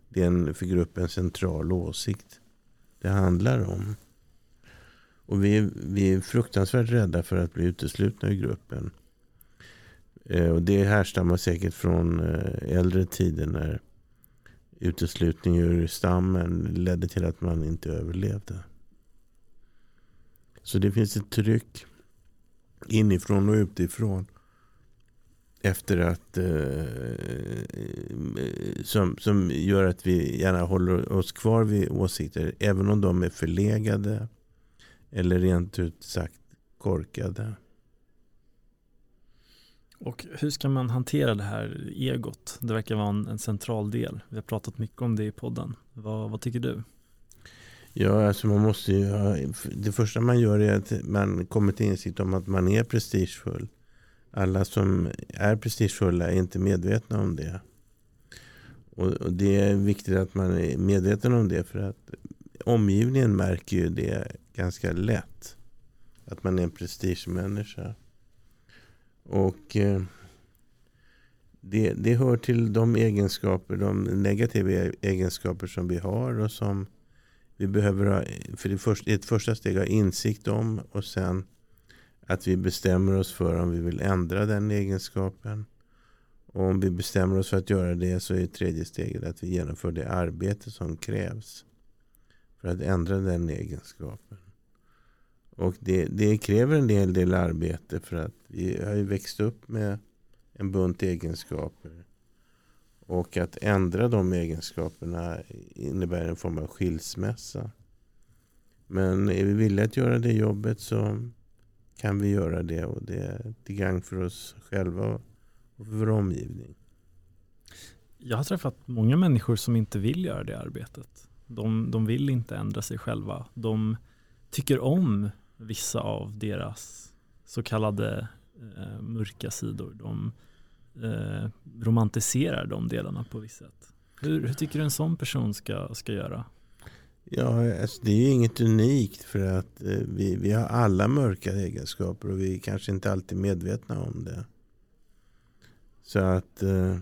det är en för gruppen central åsikt det handlar om. Och vi, vi är fruktansvärt rädda för att bli uteslutna ur gruppen. Eh, och det härstammar säkert från eh, äldre tider när uteslutning ur stammen ledde till att man inte överlevde. Så det finns ett tryck inifrån och utifrån efter att eh, som, som gör att vi gärna håller oss kvar vid åsikter även om de är förlegade eller rent ut sagt korkade. Och hur ska man hantera det här egot? Det verkar vara en, en central del. Vi har pratat mycket om det i podden. Vad, vad tycker du? Ja, alltså man måste ju ha, det första man gör är att man kommer till insikt om att man är prestigefull alla som är prestigefulla är inte medvetna om det. Och, det är viktigt att man är medveten om det för att omgivningen märker ju det ganska lätt. Att man är en prestigemänniska. Och eh, det, det hör till de egenskaper, de negativa e-, egenskaper som vi har och som vi behöver ha, för det först, ett första steg ha insikt om och sen att vi bestämmer oss för om vi vill ändra den egenskapen. Och om vi bestämmer oss för att göra det så är tredje steget att vi genomför det arbete som krävs för att ändra den egenskapen. Och det, det kräver en hel del arbete för att vi har ju växt upp med en bunt egenskaper. Och att ändra de egenskaperna innebär en form av skilsmässa. Men är vi villiga att göra det jobbet så kan vi göra det och det är till gagn för oss själva och för vår omgivning. Jag har träffat många människor som inte vill göra det arbetet. De, de vill inte ändra sig själva. De tycker om vissa av deras så kallade eh, mörka sidor. De eh, romantiserar de delarna på visst sätt. Hur, hur, tycker du en sån person ska, ska göra? Ja, alltså det är inget unikt för att eh, vi, vi har alla mörka egenskaper och vi är kanske inte alltid medvetna om det. Så att eh,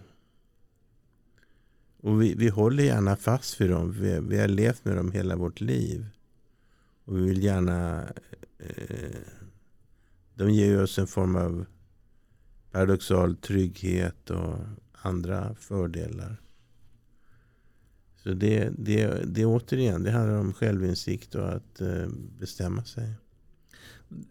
och vi, vi håller gärna fast vid dem. Vi, vi har levt med dem hela vårt liv. Och vi vill gärna... Eh, de ger oss en form av paradoxal trygghet och andra fördelar. Så det, det, det återigen, det handlar om självinsikt och att eh, bestämma sig.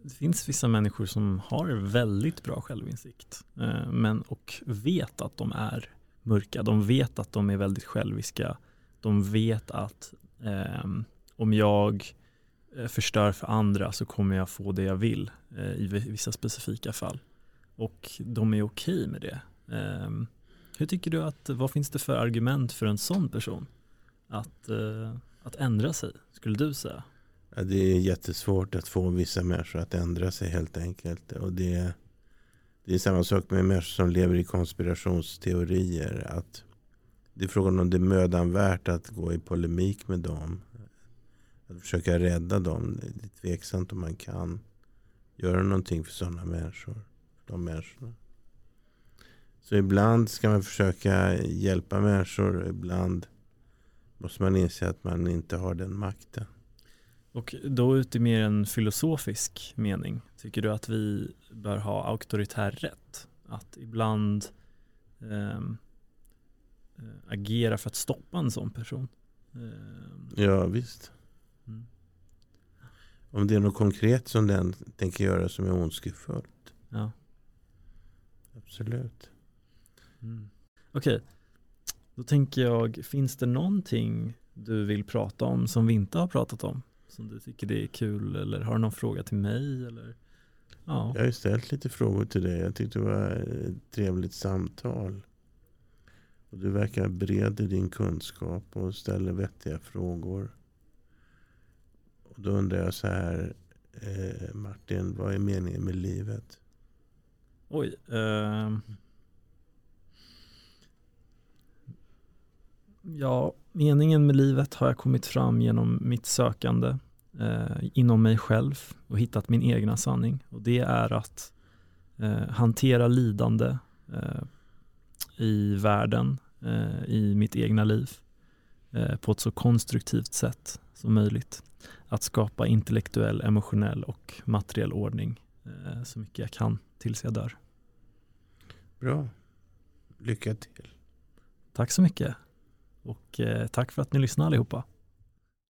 Det finns vissa människor som har väldigt bra självinsikt eh, men, och vet att de är mörka. De vet att de är väldigt själviska. De vet att eh, om jag eh, Eh, förstör för andra så kommer jag få det jag vill eh, i vissa specifika fall. Och de är okej med det. Eh, hur tycker du att, vad finns det för argument för en sån person? Att, eh, att ändra sig, skulle du säga? Ja, det är jättesvårt att få vissa människor att ändra sig helt enkelt. Och det, det är samma sak med människor som lever i konspirationsteorier. Att det är frågan om det är mödan värt att gå i polemik med dem. Att försöka rädda dem. Det är tveksamt om man kan göra någonting för sådana människor. För de människorna. Så ibland ska man försöka hjälpa människor. Ibland måste man inse att man inte har den makten. Och då ut i mer en filosofisk mening, tycker du att vi bör ha auktoritär rätt? Att ibland ehm, eh, agera för att stoppa en sån person? Eh, ja, visst. Om det är något konkret som den tänker göra som är ondskefullt. Ja. Absolut. Mm. Okej, okay. då tänker jag, finns det någonting du vill prata om som vi inte har pratat om? som du tycker det är kul eller har du någon fråga till mig? Eller? Ja. Jag har ju ställt lite frågor till dig. Jag tyckte det var ett trevligt samtal. Och du verkar bred i din kunskap och ställer vettiga frågor. Och då undrar jag så här, eh, Martin, vad är meningen med livet? Oj. Eh, ja, meningen med livet har jag kommit fram genom mitt sökande eh, inom mig själv och hittat min egna sanning. Och det är att eh, hantera lidande eh, i världen, eh, i mitt egna liv eh, på ett så konstruktivt sätt som möjligt. Att skapa intellektuell, emotionell och materiell ordning eh, så mycket jag kan tills jag dör. Bra. Lycka till. Tack så mycket. Och tack för att ni lyssnade allihopa.